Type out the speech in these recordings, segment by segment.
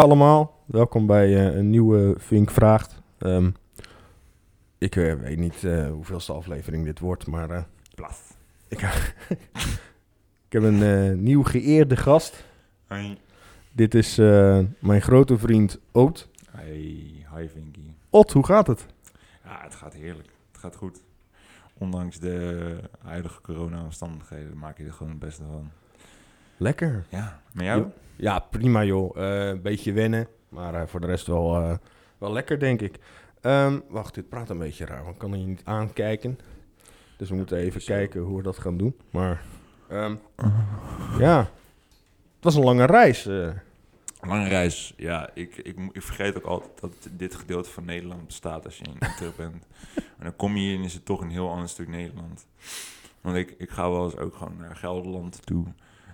allemaal, welkom bij eh, een nieuwe Vink Vraagt. Ehm, ik eh, weet niet eh hoeveelste aflevering dit wordt, maar Blaf. ik, ik heb een nieuw geëerde gast. Hi. Dit is mijn grote vriend Oot. Hi, hi Vinky. Ot, hoe gaat het? Ja, het gaat heerlijk. Het gaat goed. Ondanks de huidige corona-omstandigheden maak je er gewoon het beste van. Lekker. Ja, met jou? Jo- Ja, prima joh. Eh, een beetje wennen, maar eh, voor de rest wel, eh, wel lekker denk ik. Ehm, wacht, dit praat een beetje raar, want ik kan je niet aankijken. Dus we moeten even kijken hoe we dat gaan doen. Maar ehm, ja, het was een lange reis. eh. Lange reis. Ja, ik, ik, ik vergeet ook altijd dat dit gedeelte van Nederland bestaat als je in terug bent. En dan kom je hier en is het toch een heel ander stuk Nederland. Want ik, ik ga wel eens ook gewoon naar Gelderland toe.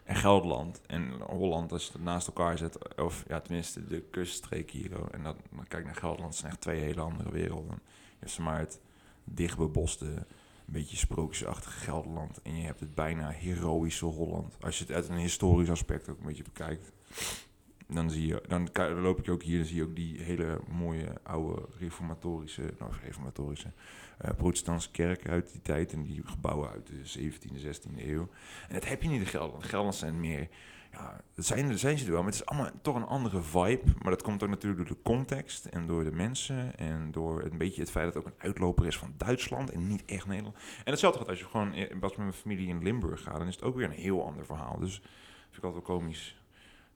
En Gelderland en Holland, als je het naast elkaar zet, of ja, tenminste de kuststreek hier. En dan, kijk naar Gelderland, het zijn echt twee hele andere werelden. Je hebt maar het dichtbeboste, een beetje sprookjesachtige Gelderland. En je hebt het bijna heroïsche Holland. Als je het uit een historisch aspect ook een beetje bekijkt. Dan, zie je, dan, dan loop ik ook hier, dan zie je ook die hele mooie oude reformatorische, nou reformatorische, eh protestantse kerken uit die tijd. En die gebouwen uit de 17e, 16e eeuw. En dat heb je niet in Gelderland. Gelderland zijn meer, ja, dat zijn, zijn ze er wel, maar het is allemaal toch een andere vibe. Maar dat komt ook natuurlijk door de context en door de mensen en door een beetje het feit dat het ook een uitloper is van Duitsland en niet echt Nederland. En hetzelfde gaat als je gewoon eh, was met mijn familie in Limburg gaat, dan is het ook weer een heel ander verhaal. Dus vind ik altijd wel komisch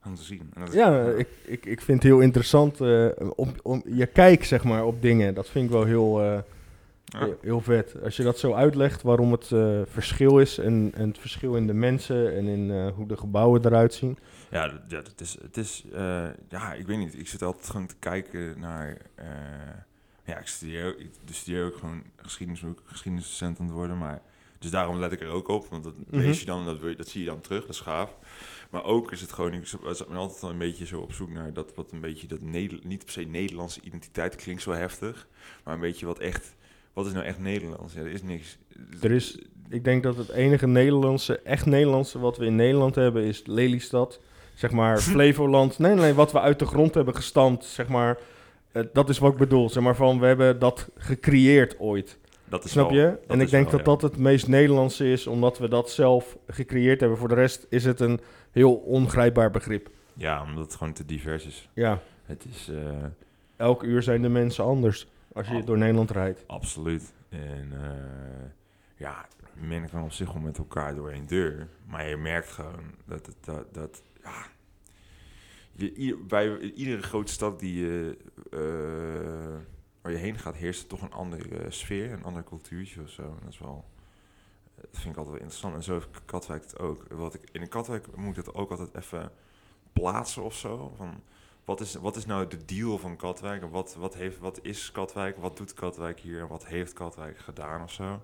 om te zien. En dat Ja, ik, ik, ik vind het heel interessant. eh, om, om, je kijk zeg maar op dingen, dat vind ik wel heel, Ja. heel, vet. Als je dat zo uitlegt, waarom het eh, verschil is en, en het verschil in de mensen en in eh, hoe de gebouwen eruit zien. Ja, dat- ja het is, het is eh, ja, ik weet niet. Ik zit altijd gewoon te kijken naar, ja, ik studeer, ik studeer ook gewoon geschiedenis, geschiedenisdocent aan het worden, maar dus daarom let ik er ook op, want dat lees je dan, dat, dat zie je dan terug, dat is gaaf. Maar ook is het gewoon, ik ben altijd wel een beetje zo op zoek naar dat wat een beetje dat Neder- niet per se Nederlandse identiteit klinkt zo heftig, maar een beetje wat echt, wat is nou echt Nederlands? Ja, er is niks. Er is, ik denk dat het enige Nederlandse, echt Nederlandse wat we in Nederland hebben, is Lelystad. Zeg maar Flevoland. Nee, nee, wat we uit de grond hebben gestampt, zeg maar. eh, dat is wat ik bedoel. Zeg maar van, we hebben dat gecreëerd ooit. dat is Snap wel- je? dat en ik denk wel, dat ja. dat het meest Nederlandse is, omdat we dat zelf gecreëerd hebben. Voor de rest is het een heel ongrijpbaar begrip. Ja, omdat het gewoon te divers is. Ja, Het is eh, elk uur zijn de mensen anders als je door Nederland rijdt. absoluut. En eh, ja, men kan op zich wel met elkaar door één deur. Maar je merkt gewoon dat het dat, dat ja. Je, bij iedere grote stad die je, eh, waar je heen gaat, heerst er toch een andere sfeer, een ander cultuurtje of zo. En dat is wel. Dat vind ik altijd wel interessant. En zo heeft Katwijk het ook. Wat ik, in Katwijk moet ik het ook altijd even plaatsen of zo. Van, wat is, wat is nou de deal van Katwijk? Wat, wat, heeft, wat is Katwijk? Wat doet Katwijk hier? Wat heeft Katwijk gedaan of zo?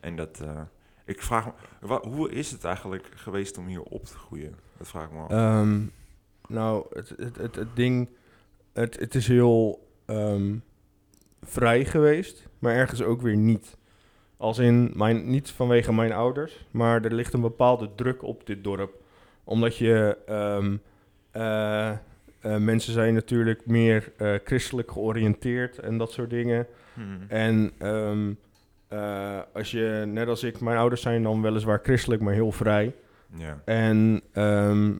En dat, eh, ik vraag me, hoe is het eigenlijk geweest om hier op te groeien? Dat vraag ik me af. Ehm, nou, het, het, het, het ding, het, het is heel ehm, vrij geweest, maar ergens ook weer niet. Als in, mijn, niet vanwege mijn ouders, maar er ligt een bepaalde druk op dit dorp. Omdat je, ehm, eh, eh, mensen zijn natuurlijk meer eh, christelijk georiënteerd en dat soort dingen. Hmm. En ehm, eh, als je, net als ik, mijn ouders zijn dan weliswaar christelijk, maar heel vrij. Ja. En ehm,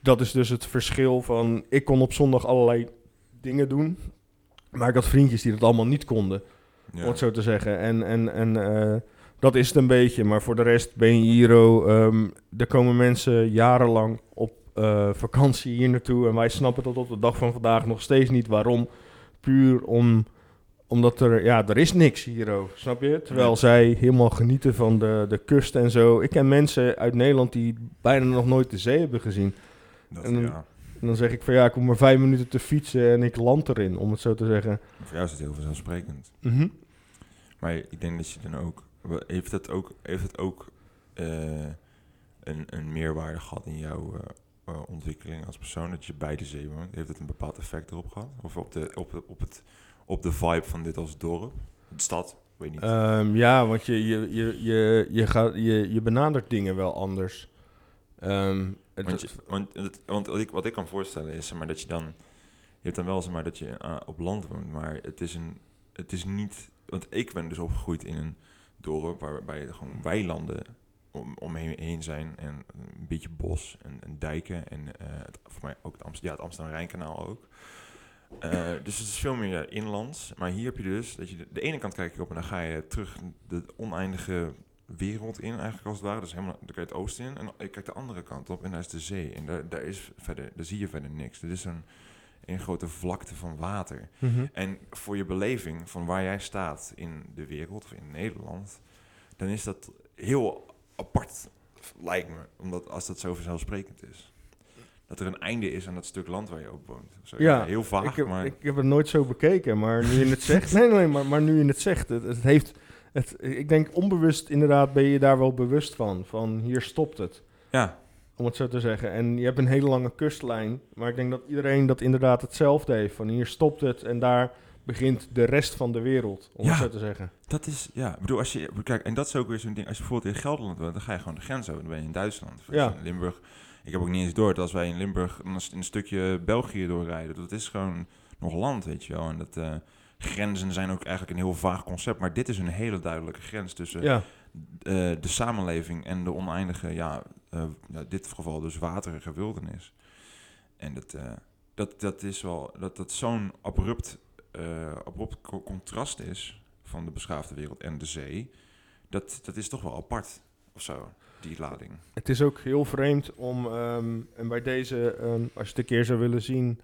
dat is dus het verschil van... Ik kon op zondag allerlei dingen doen. Maar ik had vriendjes die dat allemaal niet konden, Ja. om het zo te zeggen. En, en, en dat is het een beetje. Maar voor de rest ben je hier... ehm, er komen mensen jarenlang op eh, vakantie hier naartoe. En wij snappen tot op de dag van vandaag nog steeds niet waarom. Puur om omdat er, ja, er is niks hier, oh, snap je? Terwijl zij helemaal genieten van de, de kust en zo. Ik ken mensen uit Nederland die bijna nog nooit de zee hebben gezien. Dat, en dan- ja. En dan zeg ik van ja, ik hoef maar vijf minuten te fietsen en ik land erin, om het zo te zeggen. Voor jou is het heel vanzelfsprekend. Mhm. Maar ik denk dat je dan ook... Heeft het ook, heeft het ook eh, een, een meerwaarde gehad in jouw eh, eh, ontwikkeling als persoon? Dat je bij de zee woont? Heeft het een bepaald effect erop gehad? Of op de, op, de- op, het, op de vibe van dit als dorp? De stad? Weet niet. Ehm, ja, want je, je, je, je, je, gaat, je, je benadert dingen wel anders. Ehm, het- Want, je, want, het- want wat, ik, wat ik kan voorstellen is zeg maar, dat je dan... Je hebt dan wel zeg maar, dat je eh, op land woont, maar het is, een, het is niet... Want ik ben dus opgegroeid in een dorp waarbij gewoon weilanden om, omheen heen zijn. En een beetje bos en, en dijken. En eh, het, voor mij ook het, Amst- ja, het Amsterdam-Rijnkanaal ook. Eh, dus het is veel meer ja, inlands. Maar hier heb je dus dat je de, de ene kant kijk je op en dan ga je terug de oneindige wereld in, eigenlijk als het ware. Dus helemaal, dan kijk je het oosten in en je kijkt de andere kant op en daar is de zee. En daar, daar, is verder, daar zie je verder niks. Dit is een, een grote vlakte van water. Mhm. En voor je beleving van waar jij staat in de wereld of in Nederland, dan is dat heel apart, lijkt me. Omdat als dat zo vanzelfsprekend is. Dat er een einde is aan dat stuk land waar je op woont. Zo, Ja, heel vaag, ik, heb, maar... ik heb het nooit zo bekeken, maar nu je het zegt... nee, nee, maar, maar nu je het zegt, het, het heeft... Het, ik denk onbewust inderdaad ben je daar wel bewust van. Van hier stopt het, ja, om het zo te zeggen. En je hebt een hele lange kustlijn. Maar ik denk dat iedereen dat inderdaad hetzelfde heeft. Van hier stopt het en daar begint de rest van de wereld, om Ja. het zo te zeggen. dat is... Ja, ik bedoel, als je... Kijk, en dat is ook weer zo'n ding. Als je bijvoorbeeld in Gelderland woont, dan ga je gewoon de grens over. Dan ben je in Duitsland. Of Ja. in Limburg... Ik heb ook niet eens door dat als wij in Limburg een, een stukje België doorrijden, dat is gewoon nog land, weet je wel. En dat eh, grenzen zijn ook eigenlijk een heel vaag concept, maar dit is een hele duidelijke grens tussen Ja, eh, de samenleving en de oneindige, ja, eh, dit geval dus waterige wildernis. En dat, dat, dat is wel, dat dat zo'n abrupt, eh, abrupt co- contrast is van de beschaafde wereld en de zee, dat, dat is toch wel apart of zo, die lading. het is ook heel vreemd om... ehm, en bij deze, ehm, als je het een keer zou willen zien...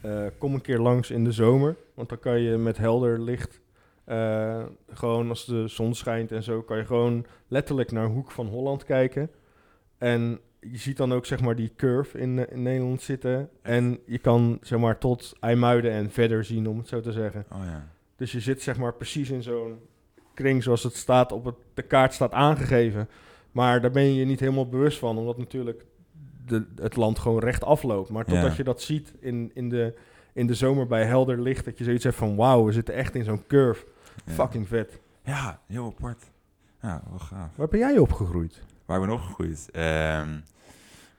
eh, kom een keer langs in de zomer. Want dan kan je met helder licht... eh, gewoon als de zon schijnt en zo... kan je gewoon letterlijk naar Hoek van Holland kijken. En je ziet dan ook zeg maar die curve in, eh, in Nederland zitten. En je kan zeg maar tot IJmuiden en verder zien, om het zo te zeggen. Oh ja. Dus je zit zeg maar precies in zo'n kring zoals het staat op het, de kaart staat aangegeven. Maar daar ben je je niet helemaal bewust van, omdat natuurlijk de, het land gewoon recht afloopt. Maar totdat Ja. je dat ziet in, in, de, in de zomer bij helder licht, dat je zoiets hebt van wauw, we zitten echt in zo'n curve. Ja. Fucking vet. Ja, heel apart. Ja, wel gaaf. Waar ben jij opgegroeid? Waar ik ben opgegroeid? Ehm,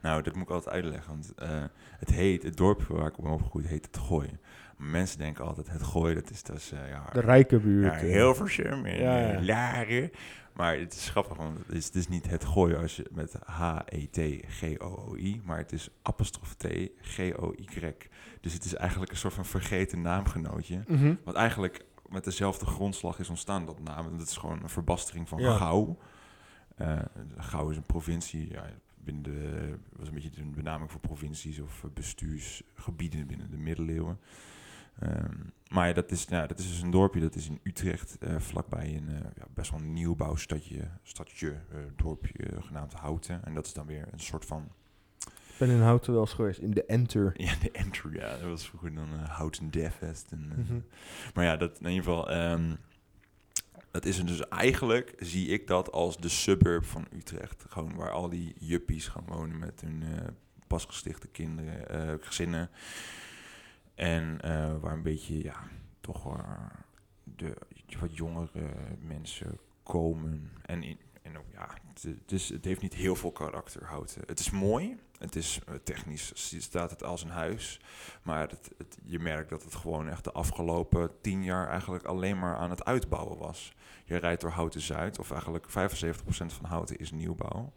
nou, dat moet ik altijd uitleggen. Want eh, het heet, het dorp waar ik ben opgegroeid, heet het Gooi. Mensen denken altijd, het Gooi, dat is, eh, ja, De rijke buurt. ja, eh. Hilversum en Ja, ja. eh, Laren. Maar het is grappig, want het is, het is niet het Gooi als je met H-E-T-G-O-O-I, maar het is apostrof T, G-O-Y. Dus het is eigenlijk een soort van vergeten naamgenootje. Mhm. Wat eigenlijk met dezelfde grondslag is ontstaan, dat naam. En Dat is gewoon een verbastering van Ja. Gouw. Eh, Gouw is een provincie, ja, binnen de, was een beetje de benaming voor provincies of eh, bestuursgebieden binnen de middeleeuwen. Ehm, maar ja, dat, is, ja, dat is dus een dorpje, dat is in Utrecht, eh, vlakbij een ja, best wel een nieuwbouwstadje, stadje, dorpje genaamd Houten. En dat is dan weer een soort van Ik ben in Houten wel eens geweest, in de Enter. ja, de entry, ja. Dat was vroeger dan uh, Houten Deathfest. En, Mhm. Maar ja, dat in ieder geval... ehm, dat is dus eigenlijk, zie ik dat als de suburb van Utrecht. Gewoon waar al die juppies gaan wonen met hun eh, pasgestichte kinderen, eh, gezinnen. En eh, waar een beetje, ja, toch de wat jongere mensen komen. En, in, en ja, het, heeft niet heel veel karakter, Houten. Het is mooi. Het is eh, technisch, staat het als een huis. Maar het, je merkt dat het gewoon echt de afgelopen tien jaar eigenlijk alleen maar aan het uitbouwen was. Je rijdt door Houten Zuid, of eigenlijk 75% van Houten is nieuwbouw.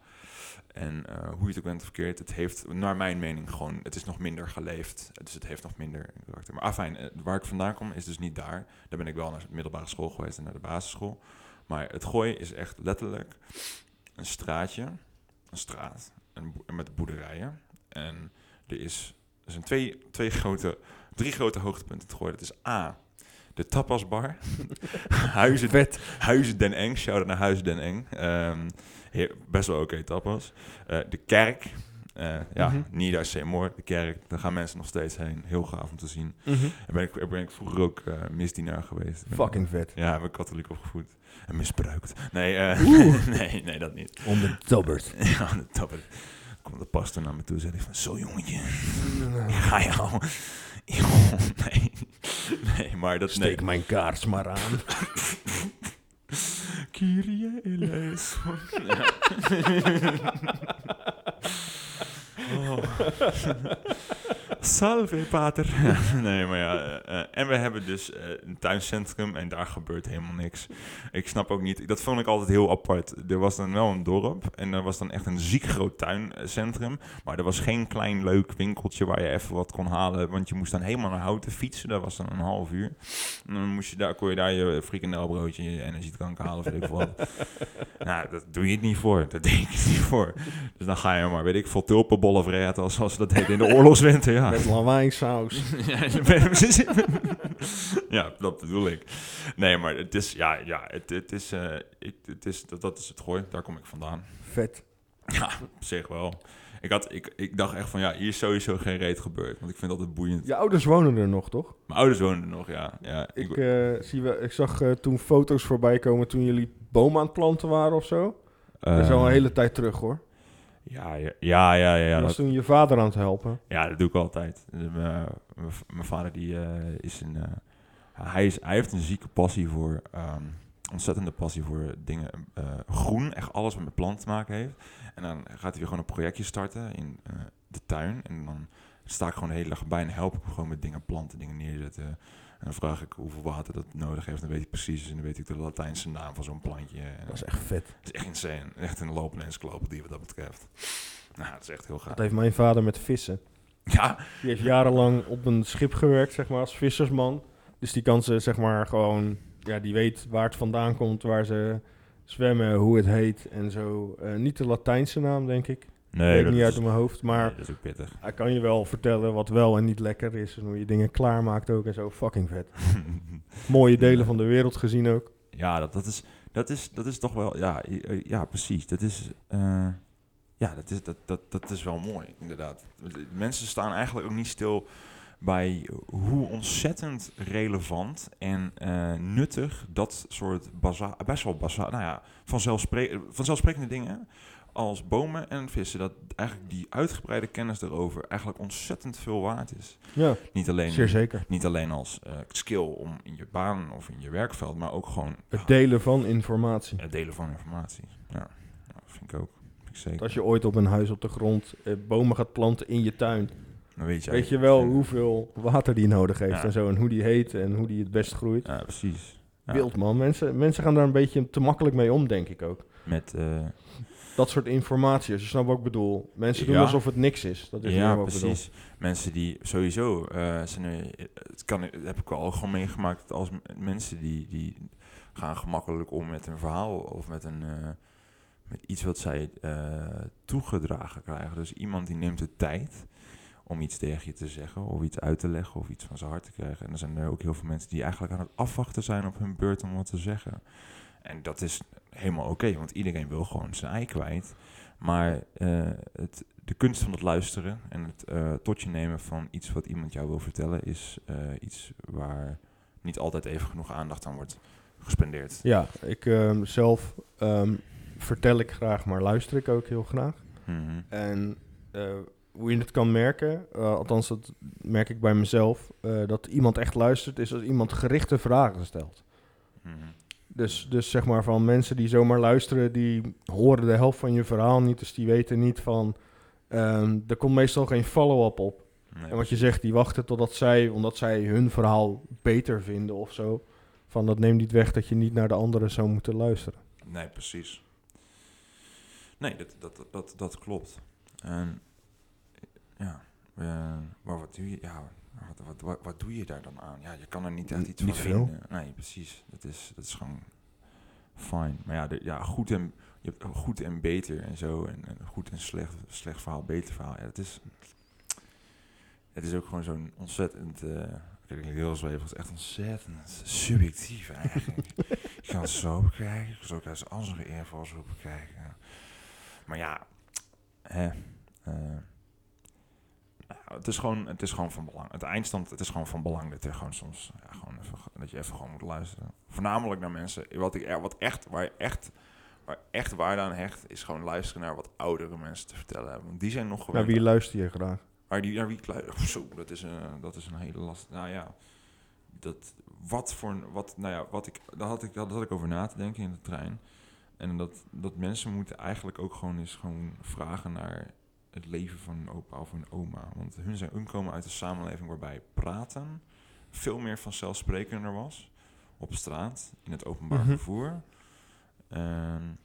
En eh, hoe je het ook bent verkeerd, het heeft, naar mijn mening, gewoon, het is nog minder geleefd. Dus het heeft nog minder karakter. Maar afijn, eh, waar ik vandaan kom is dus niet daar. Daar ben ik wel naar de middelbare school geweest en naar de basisschool. Maar het gooien is echt letterlijk een straatje, een straat, een met boerderijen. En er, is, er zijn twee, twee grote, drie grote hoogtepunten te gooien. Dat is A, de tapasbar. Huizen, Vet. Huizen Den Eng, shout-out naar Huizen Den Eng. Ehm, heer- best wel oké tapas. Eh, de kerk, eh, ja, Mhm. Nida Seymour, de kerk. Daar gaan mensen nog steeds heen. Heel gaaf om te zien. Mhm. Daar ben ik, ben ik vroeger ook misdienaar geweest. Fucking vet. Ja, ik ben katholiek opgevoed. En misbruikt. Nee, eh, nee, nee, dat niet. Om de tabbert. Ja, dat tappen. Komt de pastor naar me toe en zei van... Zo jongetje, ga jou... Joh, nee. Nee, maar dat... Steek nee. mijn kaars maar aan. Kyrie eleison. Ja. Salve, pater. nee, maar ja. eh, eh, en we hebben dus eh, een tuincentrum en daar gebeurt helemaal niks. Ik snap ook niet, dat vond ik altijd heel apart. Er was dan wel een dorp en er was dan echt een ziek groot tuincentrum. Maar er was geen klein leuk winkeltje waar je even wat kon halen. Want je moest dan helemaal naar Houten fietsen. Dat was dan een half uur. En dan moest je daar, kon je daar je frikandelbroodje en je energiedrank halen. Weet ik wat. nou, dat doe je het niet voor. Dat deed ik niet voor. Dus dan ga je maar, weet ik veel, tulpenbollen vreten. Zoals ze dat deden in de oorlogswinter. Ja. Met lawaaisaus. Ja, dat bedoel ik. Nee, maar het is, ja, ja het, het is, eh, ik, het is dat, dat is het gooi. Daar kom ik vandaan. Vet. Ja, op zich wel. Ik, had, ik, ik dacht echt van, ja, hier is sowieso geen reet gebeurd. Want ik vind dat het boeiend. Je ouders wonen er nog, toch? Mijn ouders woonden er nog, ja. ja Ik, eh, zie wel, ik zag eh, toen foto's voorbij komen toen jullie bomen aan het planten waren of zo. dat is al een hele tijd terug, hoor. Ja, ja, ja, ja. ja, Ja, dat, was toen je vader aan het helpen. ja, dat doe ik altijd. Eh, Mijn vader die, eh, is een... eh, hij, is, hij heeft een zieke passie voor... ehm, ontzettende passie voor dingen groen. Echt alles wat met planten te maken heeft. En dan gaat hij weer gewoon een projectje starten in de tuin. En dan sta ik gewoon de hele dag bij en help ik hem gewoon met dingen planten, dingen neerzetten. En dan vraag ik hoeveel water dat nodig heeft. Dan weet ik precies. En dan weet ik de Latijnse naam van zo'n plantje. En Dat is echt vet. het is echt insane. Echt een lopende encyclopedie wat dat betreft. Nou, dat is echt heel gaaf. Dat heeft mijn vader met vissen. Ja, Die heeft jarenlang op een schip gewerkt, zeg maar, als vissersman. Dus die kan ze, zeg maar, gewoon... Ja, die weet waar het vandaan komt, waar ze zwemmen, hoe het heet en zo. Eh, niet de Latijnse naam, denk ik. Nee, weet niet is, uit mijn hoofd, maar... nee, dat is ook pittig. Hij kan je wel vertellen wat wel en niet lekker is. En hoe je dingen klaarmaakt ook en zo. Fucking vet. Mooie delen van de wereld gezien ook. ja, dat, dat, is, dat, is, dat is toch wel... Ja, ja precies. Dat is... eh, ja, dat is, dat, dat, dat is wel mooi, inderdaad. Mensen staan eigenlijk ook niet stil bij hoe ontzettend relevant en eh, nuttig dat soort baza best wel baza nou ja, vanzelfspre vanzelfsprekende dingen als bomen en vissen, dat eigenlijk die uitgebreide kennis erover eigenlijk ontzettend veel waard is. Ja, Niet alleen, zeer zeker. niet alleen als eh, skill om in je baan of in je werkveld, maar ook gewoon Het delen van informatie. het delen van informatie. Ja, ja vind ik ook. Vind ik zeker. Als je ooit op een huis op de grond eh, bomen gaat planten in je tuin, Dan weet je, weet je wel hoeveel water die nodig heeft Ja. en zo. En hoe die heet en hoe die het best groeit. Ja, precies. Wild man. Mensen, mensen gaan daar een beetje te makkelijk mee om, denk ik ook. Met, eh, Dat soort informatie, als je snapt wat ik bedoel. Mensen doen Ja. alsof het niks is. Dat is ja, bedoel. precies. Mensen die sowieso, eh, zijn er, het kan, dat heb ik wel al gewoon meegemaakt als mensen die, die gaan gemakkelijk om met een verhaal of met, een, eh, met iets wat zij eh, toegedragen krijgen. Dus iemand die neemt de tijd om iets tegen je te zeggen of iets uit te leggen of iets van zijn hart te krijgen. En er zijn er ook heel veel mensen die eigenlijk aan het afwachten zijn op hun beurt om wat te zeggen. En dat is helemaal oké, want iedereen wil gewoon zijn ei kwijt. Maar eh, het, de kunst van het luisteren en het eh, tot je nemen van iets wat iemand jou wil vertellen, is eh, iets waar niet altijd even genoeg aandacht aan wordt gespendeerd. Ja, ik ehm, zelf ehm, vertel ik graag, maar luister ik ook heel graag. Mhm. En hoe je het kan merken, eh, althans dat merk ik bij mezelf, eh, dat iemand echt luistert, is als iemand gerichte vragen stelt. Mhm. Dus, dus zeg maar van mensen die zomaar luisteren, die horen de helft van je verhaal niet, dus die weten niet van, ehm, er komt meestal geen follow-up op. Nee, En wat je zegt, die wachten totdat zij, omdat zij hun verhaal beter vinden of zo. Van dat neemt niet weg dat je niet naar de anderen zou moeten luisteren. Nee, precies. Nee, dat, dat, dat, dat klopt. En ja, eh, maar wat doe je? Ja, wat, wat, wat, wat doe je daar dan aan? Ja, je kan er niet echt iets niet van veel. vinden. Nee, precies. Dat is, dat is gewoon fijn. Maar ja, de, ja goed, en, je hebt goed en beter en zo. En, en goed en slecht, slecht verhaal, beter verhaal. Ja, het is, het is ook gewoon zo'n ontzettend... eh ik weet heel zweverig, het is echt ontzettend subjectief eigenlijk. je kan het zo bekijken, je kan het ook als andere invalshoek bekijken. Maar ja, hè, eh, nou, het, is gewoon, het is gewoon van belang. Het eindstand, het is gewoon van belang dat, er gewoon soms, ja, gewoon even, dat je even gewoon moet luisteren. Voornamelijk naar mensen, wat, ik, wat echt, waar je echt, waar echt waarde aan hecht, is gewoon luisteren naar wat oudere mensen te vertellen hebben. Want die zijn nog Naar gewend. wie luister je graag? Maar die, naar wie ik luister, zo, dat is, een, dat is een hele last. Nou ja, dat, wat voor, wat, nou ja, wat ik, daar had ik, daar had ik over na te denken in de trein. En dat, dat mensen moeten eigenlijk ook gewoon eens gewoon vragen naar het leven van een opa of een oma. Want hun, zijn, hun komen uit een samenleving waarbij praten veel meer vanzelfsprekender was. Op straat, in het openbaar Mhm. vervoer. En,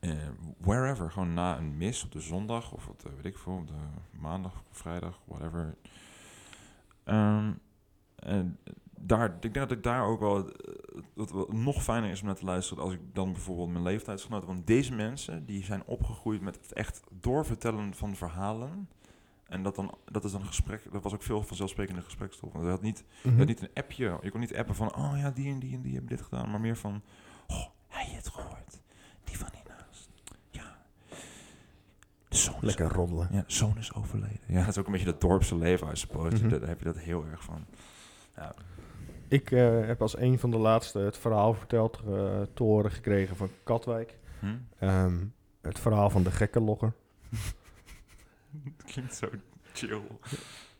eh, wherever, gewoon na een mis op de zondag of de, weet ik veel, op de maandag, vrijdag, whatever. Ehm, en daar, ik denk dat ik daar ook wel, eh, dat wat nog fijner is om naar te luisteren als ik dan bijvoorbeeld mijn leeftijdsgenoten. Want deze mensen, die zijn opgegroeid met het echt doorvertellen van verhalen. En dat, dan, dat is dan een gesprek, dat was ook veel vanzelfsprekende gesprekstof. Want je had niet, je Mhm. had niet een appje, je kon niet appen van, oh ja, die en die en die hebben dit gedaan. Maar meer van, oh, je het gehoord? Die van hiernaast. Ja. De zoon is Lekker roddelen. ja, de zoon is overleden. Ja, dat is ook een beetje dat dorpse leven, I suppose. Mhm. Daar daar heb je dat heel erg van. Ja, Ik eh, heb als een van de laatste het verhaal verteld te horen gekregen van Katwijk. hm? Ehm, het verhaal van de gekkenlogger. Dat klinkt zo chill.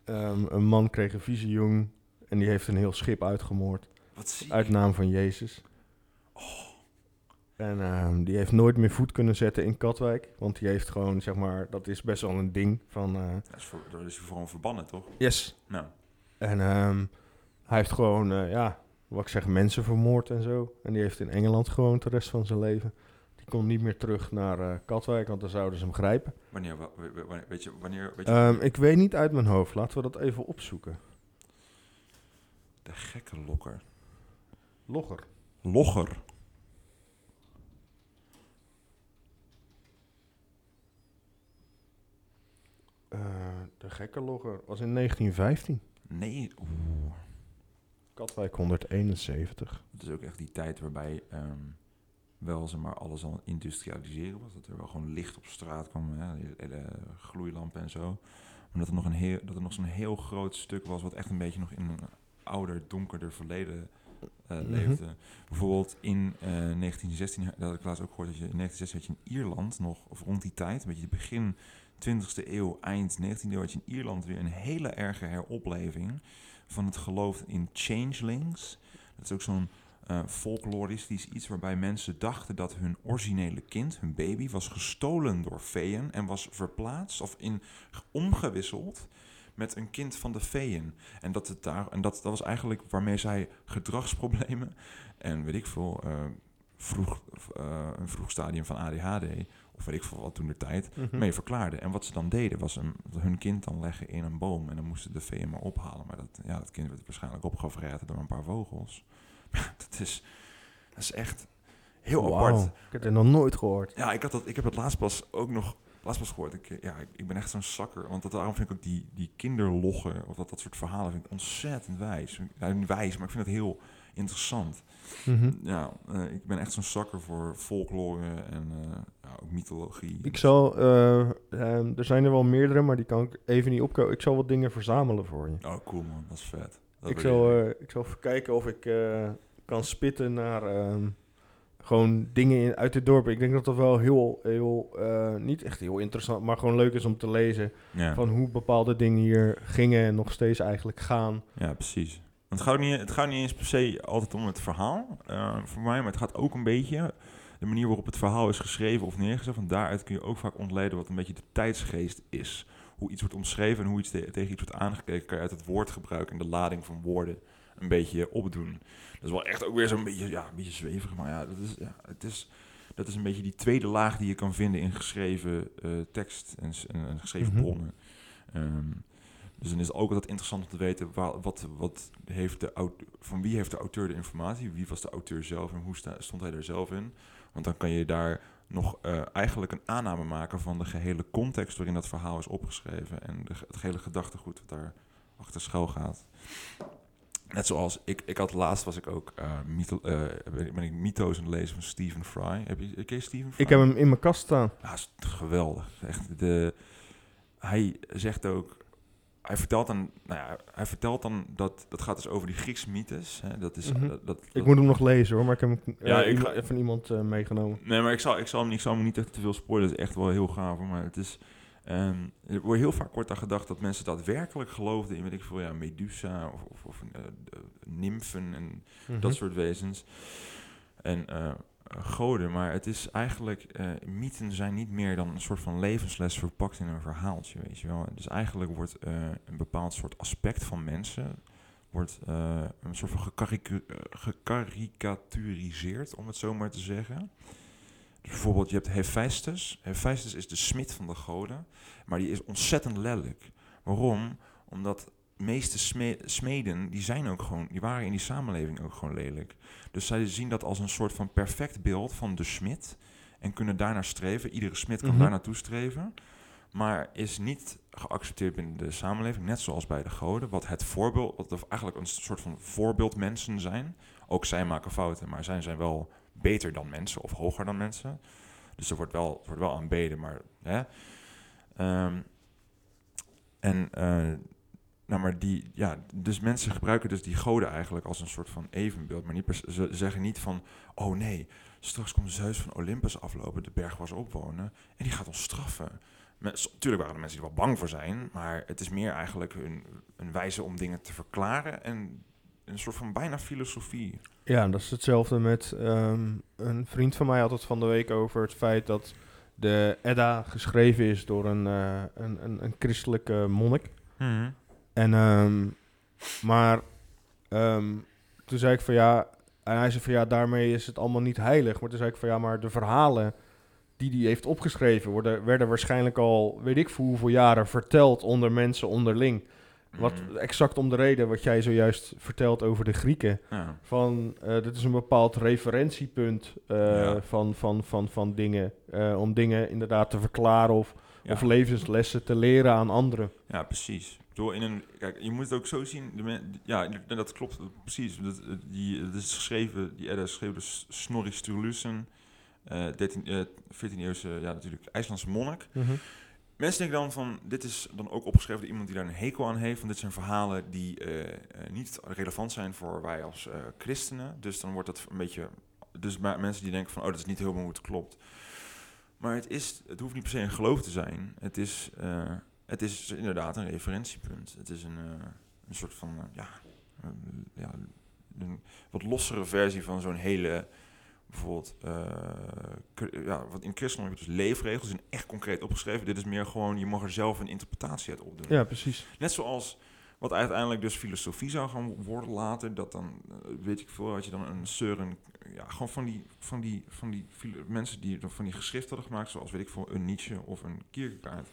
Ehm, een man kreeg een visioen en die heeft een heel schip uitgemoord. Wat zie je? Uit naam van Jezus. Oh. En ehm, die heeft nooit meer voet kunnen zetten in Katwijk. Want die heeft gewoon, zeg maar, dat is best wel een ding van... eh, Dat is, voor, dat is voor gewoon verbannen, toch? yes. Nou, En ehm, hij heeft gewoon, eh, ja, wat ik zeg, mensen vermoord en zo. En die heeft in Engeland gewoond de rest van zijn leven. Die kon niet meer terug naar eh, Katwijk, want dan zouden ze hem grijpen. wanneer, wa- wa- wa- wanneer, weet je, wanneer, weet je, Ehm, ik weet niet uit mijn hoofd. Laten we dat even opzoeken. de gekke lokker. Logger. Logger. Eh, de gekke logger was in 1915. Nee, oeh. Katwijk 171. Het is ook echt die tijd waarbij ehm, wel zeg maar, alles al industrialiseren was. Dat er wel gewoon licht op straat kwam, hè, gloeilampen en zo. Maar dat er nog, een heel, dat er nog zo'n heel groot stuk was wat echt een beetje nog in een ouder, donkerder verleden eh, Mhm. leefde. Bijvoorbeeld in eh, 1916, dat had ik laatst ook gehoord, dat je in 1916 had je in Ierland nog, of rond die tijd, een beetje begin 20e eeuw, eind 19e eeuw, had je in Ierland weer een hele erge heropleving van het geloof in changelings. Dat is ook zo'n eh, folkloristisch iets waarbij mensen dachten dat hun originele kind, hun baby, was gestolen door feeën en was verplaatst of in omgewisseld met een kind van de feeën. En dat, het daar, en dat, dat was eigenlijk waarmee zij gedragsproblemen en weet ik veel, eh, vroeg, eh, een vroeg stadium van ADHD, of weet ik veel wat toen de tijd, Mhm. mee verklaarden. En wat ze dan deden, was een, hun kind dan leggen in een boom. En dan moesten de veeën maar ophalen. Maar dat, ja, dat kind werd waarschijnlijk opgevreten door een paar vogels. dat, is, dat is echt heel apart. Ik heb het nog nooit gehoord. Ja, ik, had dat, ik heb het laatst pas ook nog laatst pas gehoord. Ik, ja, ik, ben echt zo'n zakker. Want dat, daarom vind ik ook die, die kinderloggen, of dat, dat soort verhalen, vind ik ontzettend wijs. Niet wijs, maar ik vind het heel interessant. Mhm. Ja, eh, ik ben echt zo'n zakker voor folklore en eh, ja, ook mythologie. Ik zal, eh, er zijn er wel meerdere, maar die kan ik even niet opkomen. Ik zal wat dingen verzamelen voor je. Oh, cool man, dat is vet. Dat Ik zal, ik zal even kijken of ik kan spitten naar ehm, gewoon dingen in, uit het dorp. Ik denk dat dat wel heel, heel niet echt heel interessant, maar gewoon leuk is om te lezen. ja. Van hoe bepaalde dingen hier gingen en nog steeds eigenlijk gaan. Ja, precies. Want het gaat, niet, het gaat niet eens per se altijd om het verhaal eh, voor mij, maar het gaat ook een beetje de manier waarop het verhaal is geschreven of neergezet. Van daaruit kun je ook vaak ontleden wat een beetje de tijdsgeest is. Hoe iets wordt omschreven en hoe iets te- tegen iets wordt aangekeken, kan je uit het woordgebruik en de lading van woorden een beetje opdoen. Dat is wel echt ook weer zo'n beetje, ja, een beetje zweverig, maar ja, dat is, ja het is, dat is een beetje die tweede laag die je kan vinden in geschreven eh, tekst en, s- en, en geschreven Mhm. bronnen. Ehm, dus dan is het ook altijd interessant om te weten wa- wat, wat heeft de van wie heeft de auteur de informatie, wie was de auteur zelf en hoe sta- stond hij er zelf in. Want dan kan je daar nog eh, eigenlijk een aanname maken van de gehele context waarin dat verhaal is opgeschreven en de, het hele gedachtegoed wat daar achter schuil gaat. Net zoals ik, ik had laatst was ik ook mytho, eh, ben ben ik mytho's aan het lezen van Stephen Fry. Heb je, ken je Stephen Fry? Ik heb hem in mijn kast staan. Ja, is geweldig. Echt de, hij zegt ook, hij vertelt dan, nou ja, hij vertelt dan dat dat gaat dus over die Griekse mythes. Hè, dat is, Mhm. dat, dat, Ik dat- moet hem nog lezen hoor, maar ik heb hem eh, Ja, ik iemand- ga- even iemand eh, meegenomen. Nee, maar ik zal, ik zal, hem, niet- ik zal hem niet echt te veel spoilen. Het is echt wel heel gaaf. hoor, Maar het is, ehm, er wordt heel vaak wordt daar gedacht dat mensen daadwerkelijk geloofden in, weet ik veel, ja, Medusa of, of, of eh, nymfen en Mhm. dat soort wezens. En eh, eh, goden, maar het is eigenlijk, eh, mythen zijn niet meer dan een soort van levensles verpakt in een verhaaltje, weet je wel. Dus eigenlijk wordt eh, een bepaald soort aspect van mensen, wordt eh, een soort van gekarikaturiseerd, om het zo maar te zeggen. Dus bijvoorbeeld, je hebt Hephaestus. Hephaestus is de smid van de goden, maar die is ontzettend lelijk. Waarom? Omdat meeste sme- smeden, die zijn ook gewoon, die waren in die samenleving ook gewoon lelijk. Dus zij zien dat als een soort van perfect beeld van de smid en kunnen daarnaar streven. Iedere smid kan Mhm. daar naartoe streven, maar is niet geaccepteerd binnen de samenleving, net zoals bij de goden, wat het voorbeeld, wat of eigenlijk een soort van voorbeeldmensen zijn. Ook zij maken fouten, maar zij zijn wel beter dan mensen of hoger dan mensen. Dus er wordt wel, er wordt wel aanbeden, maar hè. Ehm, en eh, nou, maar die, ja, dus mensen gebruiken dus die goden eigenlijk als een soort van evenbeeld. Maar niet ze zeggen niet van, oh nee, straks komt Zeus van Olympus aflopen, de berg waar ze op wonen, en die gaat ons straffen. Natuurlijk waren er mensen die er wel bang voor zijn, maar het is meer eigenlijk een, een wijze om dingen te verklaren en een soort van bijna filosofie. Ja, dat is hetzelfde met ehm, een vriend van mij had het van de week over het feit dat de Edda geschreven is door een, eh, een, een, een christelijke monnik. En, ehm, maar ehm, toen zei ik van ja, en hij zei van ja, daarmee is het allemaal niet heilig. Maar toen zei ik van ja, maar de verhalen die hij heeft opgeschreven worden, werden waarschijnlijk al, weet ik voor hoeveel jaren, verteld onder mensen onderling. Wat Mhm. exact om de reden wat jij zojuist vertelt over de Grieken. Ja. Van, eh dit is een bepaald referentiepunt eh, Ja. van, van, van, van dingen. eh, om dingen inderdaad te verklaren of, Ja. of levenslessen te leren aan anderen. Ja, precies. Bedoel, in een, kijk, je moet het ook zo zien. De men, ja, dat klopt precies. Dat, eh, die, het is geschreven, die Edda is geschreven door S- Snorri Sturluson, eh 13, eh 14e eeuwse, ja natuurlijk, IJslandse monnik. Mensen denken dan van, dit is dan ook opgeschreven door iemand die daar een hekel aan heeft. Want dit zijn verhalen die eh, eh, niet relevant zijn voor wij als christenen. Dus dan wordt dat een beetje... Dus maar mensen die denken van, oh, dat is niet helemaal hoe het klopt. Maar het, is, het hoeft niet per se een geloof te zijn. Het is, het is inderdaad een referentiepunt. Het is een, eh, een soort van, eh, ja, een- ja, een wat lossere versie van zo'n hele bijvoorbeeld, eh, ja, wat in christendom heb je dus leefregels, zijn echt concreet opgeschreven. Dit is meer gewoon, je mag er zelf een interpretatie uit opdoen. Ja, precies. Net zoals wat uiteindelijk dus filosofie zou gaan worden later, dat dan, weet ik veel, had je dan een Søren, ja, gewoon van die, van die, van die mensen die van die geschriften hadden gemaakt, zoals weet ik veel, een Nietzsche of een Kierkegaard.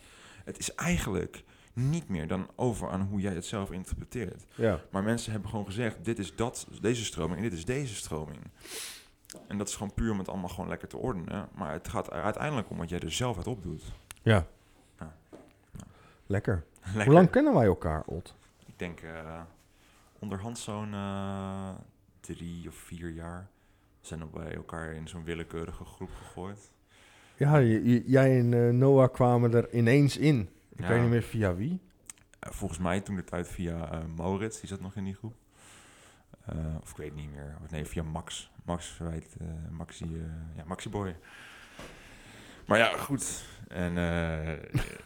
Het is eigenlijk niet meer dan over aan hoe jij het zelf interpreteert. Ja. Maar mensen hebben gewoon gezegd, dit is dat, deze stroming en dit is deze stroming. En dat is gewoon puur om het allemaal gewoon lekker te ordenen. Maar het gaat er uiteindelijk om wat jij er zelf uit opdoet. ja. Ja. Ja. Lekker. Lekker. Hoe lang kennen wij elkaar, Ot? Ik denk eh, onderhand zo'n eh, drie of vier jaar. We zijn bij elkaar in zo'n willekeurige groep gegooid. Ja, j- j- jij en eh, Noah kwamen er ineens in. Ik Ja. weet niet meer via wie. Eh, volgens mij toen de tijd via eh, Maurits, die zat nog in die groep. Of ik weet niet meer. Nee, via Max. Max verwijt, eh Maxi, ja, Maxi Boy. Maar ja, goed. En eh,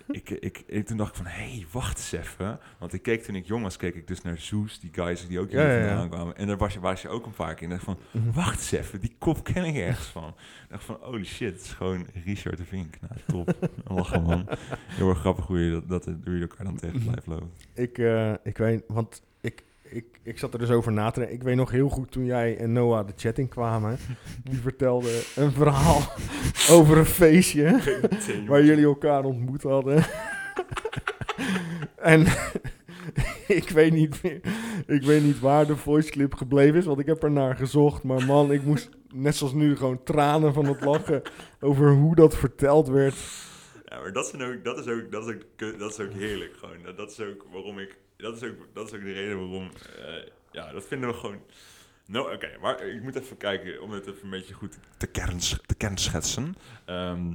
ik, ik, ik, toen dacht ik van, hé, hey, wacht eens even. Want ik keek toen ik jong was, keek ik dus naar Zeus, die guys die ook hier Ja, ja, ja. vandaan kwamen. En daar was je, was je ook een paar keer. En dacht van, wacht eens even, die kop ken ik ergens van. Ik dacht van, holy shit, het is gewoon Richard de Vink. Nou, top. Lachen man. Heel erg grappig hoe je, dat, dat, hoe je elkaar dan tegen blijft lopen. Ik, eh, ik weet, want ik, ik, zat er dus over na te denken. Ik weet nog heel goed toen jij en Noah de chat in kwamen. Die vertelde een verhaal over een feestje waar jullie elkaar ontmoet hadden. en ik weet niet meer, ik weet niet waar de voice clip gebleven is, want ik heb er naar gezocht. Maar man, ik moest net zoals nu gewoon tranen van het lachen over hoe dat verteld werd. Ja, maar dat, zijn ook, dat, is ook, dat, is ook, dat is ook heerlijk gewoon. Dat, dat is ook waarom ik... Dat is ook, dat is ook de reden waarom... eh, ja, dat vinden we gewoon... Nou, oké, maar ik moet even kijken om het even een beetje goed te, kerns, te kenschetsen. Ehm,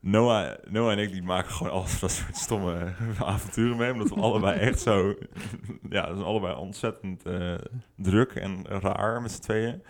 Noah, Noah en ik die maken gewoon altijd dat soort stomme avonturen mee. Omdat we allebei echt zo... Ja, we zijn allebei ontzettend eh, druk en raar met z'n tweeën.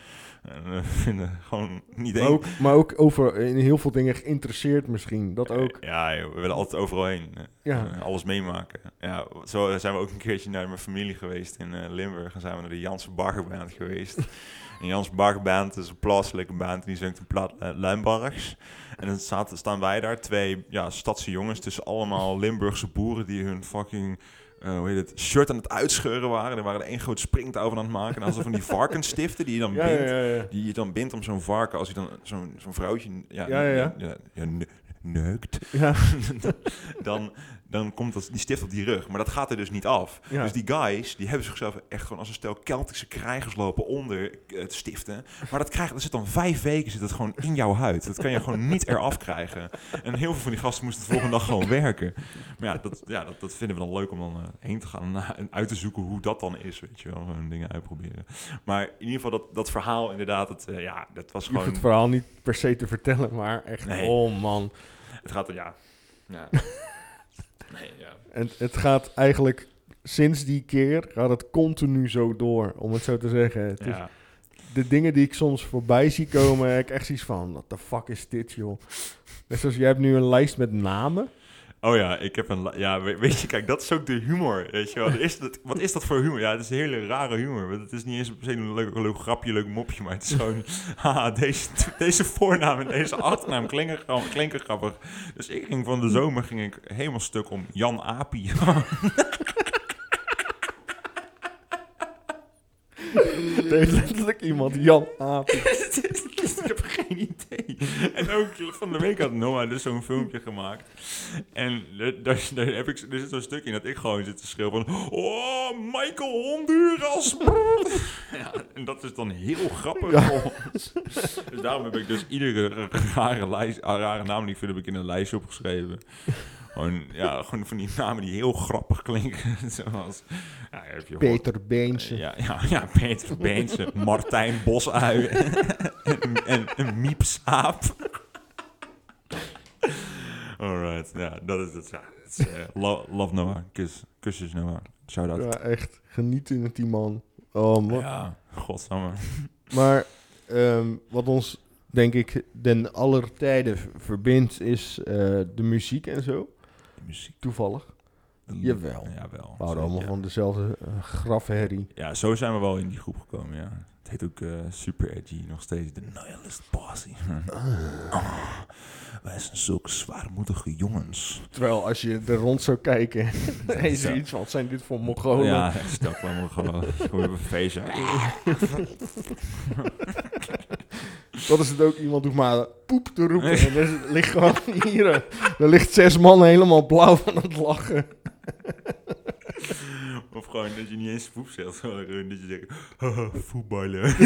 En we vinden gewoon niet Maar ook, maar ook over in heel veel dingen geïnteresseerd misschien. Dat ook. Ja, joh, we willen altijd overal heen. eh, Ja. eh, alles meemaken. Ja, zo zijn we ook een keertje naar mijn familie geweest in eh, Limburg. En zijn we naar de Janse Baggerband geweest. en Janse Baggerband is een plaatselijke band. Die zingt een plaat Limburgs. En dan zaten, staan wij daar, twee ja, stadse jongens... tussen allemaal Limburgse boeren die hun fucking... eh, hoe heet het, shirt aan het uitscheuren waren. Er waren er één groot springtouw van aan het maken. En dan van die varkensstiften die je dan Ja, bindt. ja, ja, ja. Die je dan bindt om zo'n varken, als hij dan zo'n zo'n vrouwtje ja, Ja, ja, ja. ja, ja, ne- neukt, Ja, dan, dan komt dat, die stift op die rug. Maar dat gaat er dus niet af. Ja. Dus die guys, die hebben zichzelf echt gewoon als een stel Keltische krijgers lopen onder eh, het stiften. Maar dat, krijgt, dat zit dan vijf weken zit het gewoon in jouw huid. Dat kan je gewoon niet eraf krijgen. En heel veel van die gasten moesten de volgende dag gewoon werken. Maar ja, dat, ja, dat, dat vinden we dan leuk om dan eh, heen te gaan en, uit te zoeken hoe dat dan is. Weet je wel, gewoon dingen uitproberen. Maar in ieder geval dat, dat verhaal inderdaad, het, eh, ja, dat was je hoeft gewoon... het verhaal niet per se te vertellen, maar echt, Nee. oh man. Het gaat er, ja. ja. Nee, ja. En het gaat eigenlijk, sinds die keer, gaat het continu zo door, om het zo te zeggen. Het is- de dingen die ik soms voorbij zie komen, heb ik echt zoiets van, what the fuck is dit, joh? Net zoals, jij hebt nu een lijst met namen. Oh ja, ik heb een... Ja, we- weet je, kijk, dat is ook de humor, weet je wel. Is dat, wat is dat voor humor? Ja, het is een hele rare humor. Want het is niet eens per se een leuk, leuk grapje, leuk mopje, maar het is gewoon... Haha, deze, deze voornaam en deze achternaam klinken, klinken grappig. Dus ik ging van de zomer ging ik helemaal stuk om Jan Apie. Er heeft letterlijk iemand, Jan Aap. ik heb geen idee. En ook van de week had Noah dus zo'n filmpje gemaakt. En daar, heb ik, er zit zo'n stuk in dat ik gewoon zit te schreeuwen van... Oh, Michael Honduras! ja, en dat is dan heel grappig Ja. Dus daarom heb ik dus iedere rare, lijst, rare naam die ik vind, heb ik in een lijstje opgeschreven. Gewoon, ja, gewoon van die namen die heel grappig klinken. Zoals... Ja, heb je gehoord. Peter Beentje. Ja, ja, ja, Peter Beense, Martijn Bosui en, en, en Miep Saap. Alright, ja, dat is het. Ja, is, eh, lo- love Noah, kus, kusjes Noah, shout-out. Ja, echt genieten met die man. Oh man. Ja, godsamme. Maar ehm, wat ons, denk ik, den aller tijden verbindt, is eh, de muziek en zo. Muziek. Toevallig. Jawel. Jawel. We houden allemaal van dezelfde uh, grafherrie. Ja, zo zijn we wel in die groep gekomen, ja. Het heet ook eh, Super Edgy, nog steeds de Nihilist Posse. Ah, wij zijn zulke zwaarmoedige jongens. Terwijl als je er rond zou kijken, dan is er iets van, wat zijn dit voor Mongolen? Ja, stel gewoon gewoon op een feestje. Dat is het ook, iemand hoeft maar poep te roepen. En er ligt gewoon hier, er ligt zes man helemaal blauw van het lachen. Of gewoon dat je niet eens poep zegt, gewoon dat je zegt, haha, voetballen.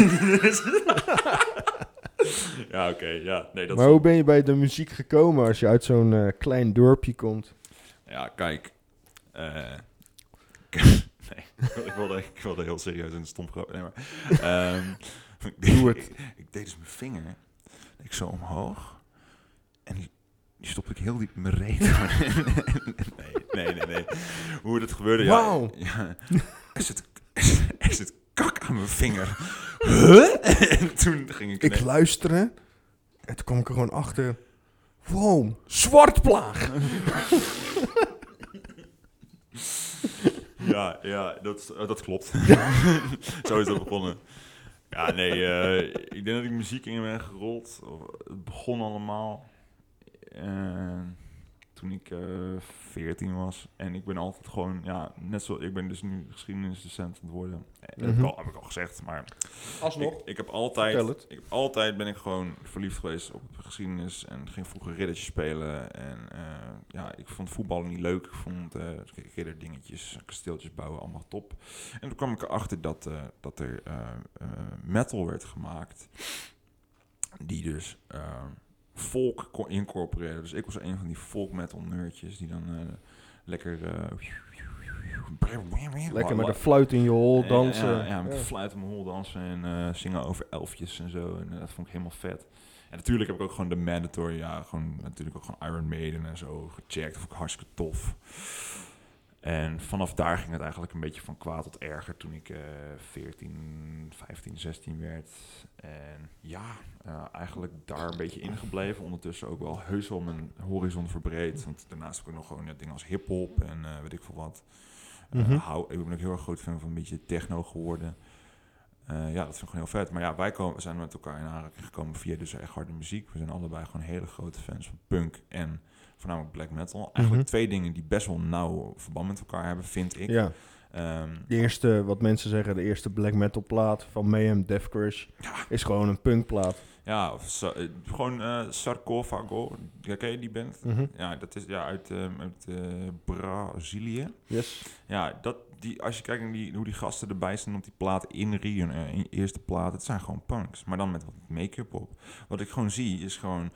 ja, oké, ja. Nee, dat Maar is- hoe ben je bij de muziek gekomen als je uit zo'n eh, klein dorpje komt? Ja, kijk. eh, nee, ik wilde, ik wilde heel serieus een stom grap. Nee, maar, ehm, Doe het. Ik, ik deed dus mijn vinger. Ik zo omhoog. En die, die stopte ik heel diep in mijn reet. nee, nee, nee, nee. Hoe dat gebeurde, ja. Wauw. ja. Er, zit, er zit kak aan mijn vinger. Huh? en toen ging ik... Ik luisterde en toen kwam ik er gewoon achter. Wow, zwartplaag. Ja, ja dat, eh, dat klopt. Zo is dat begonnen. Ja, nee, eh, ik denk dat ik muziek in ben gerold. Het begon allemaal eh, toen ik eh 14 was. En ik ben altijd gewoon, ja, net zo, ik ben dus nu geschiedenisdocent aan het worden. Eh, Dat heb, ik Mhm. al, heb ik al gezegd, maar Alsnog. ik, ik heb altijd, ik heb altijd ben ik gewoon verliefd geweest op geschiedenis en ging vroeger riddertjes spelen en eh, ja, ik vond voetballen niet leuk. Ik vond eh ridderdingetjes, kasteeltjes bouwen allemaal top. En toen kwam ik erachter dat, eh, dat er metal werd gemaakt die dus folk kon incorporeren. Dus ik was een van die folk metal nerdjes die dan eh, lekker eh, Lekker met een fluit in je hol dansen. ja, ja, met fluit in mijn hol dansen en eh, zingen over elfjes en zo. En dat vond ik helemaal vet. En natuurlijk heb ik ook gewoon de mandatory, ja, gewoon natuurlijk ook gewoon Iron Maiden en zo gecheckt. Dat vond ik hartstikke tof. En vanaf daar ging het eigenlijk een beetje van kwaad tot erger toen ik eh 14, 15, 16 werd. En ja, eh, eigenlijk daar een beetje ingebleven. Ondertussen ook wel heus wel mijn horizon verbreed. Want daarnaast heb ik nog gewoon ja, dingen als hip-hop en eh, weet ik veel wat. Eh, Mhm. hou, ik ben ook heel erg groot fan van een beetje techno geworden. Ja, dat vind ik gewoon heel vet. Maar ja, wij komen, zijn met elkaar in aanraking gekomen via dus echt harde muziek. We zijn allebei gewoon hele grote fans van punk en voornamelijk black metal. Eigenlijk Mhm. twee dingen die best wel nauw verband met elkaar hebben, vind ik. Ja, Ehm, de eerste, wat mensen zeggen, de eerste black metal plaat van Mayhem Death Crush Ja. is gewoon een punkplaat. ja, of eh, gewoon Sarcophago. Ja, ken je die band? Mhm. Ja, dat is ja, uit, ehm, uit eh, Brazilië. Yes. Ja, dat, die, als je kijkt naar die, hoe die gasten erbij staan op die plaat in Rio, in die eerste plaat, het zijn gewoon punks. Maar dan met wat make-up op. Wat ik gewoon zie is gewoon,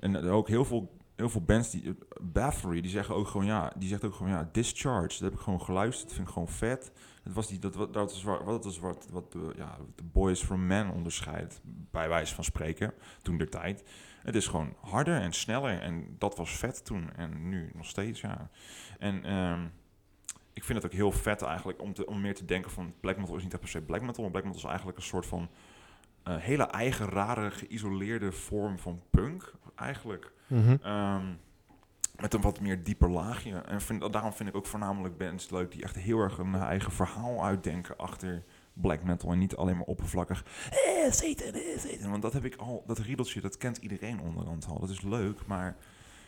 en ook heel veel, heel veel bands, die, eh, Bathory, die zeggen ook gewoon, ja, die zegt ook gewoon, ja, Discharge, dat heb ik gewoon geluisterd, dat vind ik gewoon vet. Dat was die, dat, dat is wat, wat, is wat, wat de, ja, de Boys from Men onderscheidt, bij wijze van spreken, toen der tijd. Het is gewoon harder en sneller en dat was vet toen en nu nog steeds, ja. En ehm, ik vind het ook heel vet eigenlijk om, te, om meer te denken van black metal is niet echt per se black metal, maar black metal is eigenlijk een soort van eh, hele eigen, rare, geïsoleerde vorm van punk eigenlijk. Mhm. Ehm, met een wat meer dieper laagje. En vind, daarom vind ik ook voornamelijk bands leuk die echt heel erg een eigen verhaal uitdenken achter black metal. En niet alleen maar oppervlakkig. Eh, Satan, eh, Satan. Want dat heb ik al, dat riedeltje, dat kent iedereen onderhand al. Dat is leuk, maar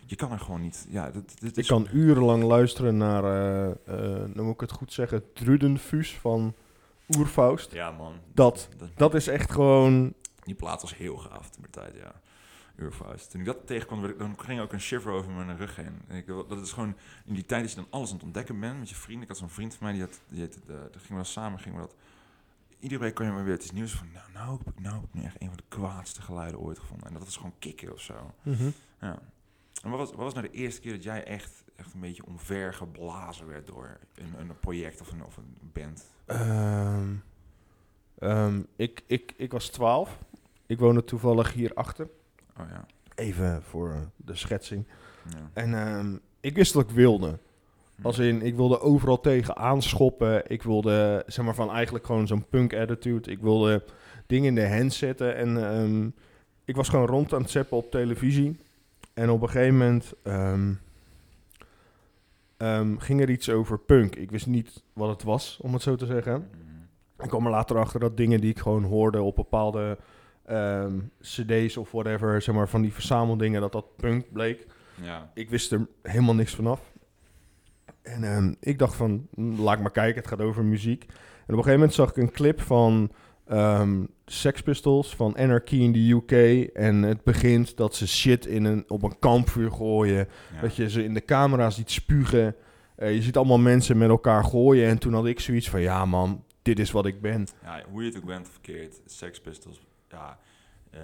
je kan er gewoon niet. Ja, dat, Ik kan urenlang luisteren naar, eh eh, moet ik het goed zeggen, Trudenfus van Oerfaust. Ja, man. Dat. Dat is echt gewoon... Die plaat was heel gaaf toen de tijd, ja. Urfaust. Toen ik dat tegenkwam, werd ik- dan ging ook een shiver over mijn rug heen. En ik, dat is gewoon in die tijd dat je dan alles aan het ontdekken bent met je vrienden. Ik had zo'n vriend van mij, die had, die had, uh, daar gingen we dan samen, gingen we dat... Iedere week kon je maar weer het nieuws van, nou, nou, heb ik, nou heb ik nu echt een van de kwaadste geluiden ooit gevonden. En dat was gewoon kicken of zo. Mhm. Ja. En wat was, wat was nou de eerste keer dat jij echt, echt een beetje omver geblazen werd door een, een project of een, of een band? Ehm, ehm, ik, ik, ik was 12. Ik woonde toevallig hierachter. Oh ja. Even voor de schetsing. ja. En ehm, ik wist wat ik wilde. Als in, ik wilde overal tegen aanschoppen. Ik wilde, zeg maar, van eigenlijk gewoon zo'n punk attitude. Ik wilde dingen in de hand zetten. En ik was gewoon rond aan het zeppen op televisie. En op een gegeven moment ehm, ging er iets over punk. Ik wist niet wat het was, om het zo te zeggen. Ik kwam er later achter dat dingen die ik gewoon hoorde op bepaalde ehm, cd's of whatever, zeg maar, van die verzameldingen, dat dat punk bleek. Ja. Ik wist er helemaal niks vanaf. En ehm, ik dacht van, laat ik maar kijken, het gaat over muziek. En op een gegeven moment zag ik een clip van ehm Sex Pistols, van Anarchy in the UK. En het begint dat ze shit in een, op een kampvuur gooien. Ja. Dat je ze in de camera ziet spugen. Eh, je ziet allemaal mensen met elkaar gooien. En toen had ik zoiets van, ja man, dit is wat ik ben. Ja, hoe je het ook bent verkeerd, Sex Pistols, ja, eh,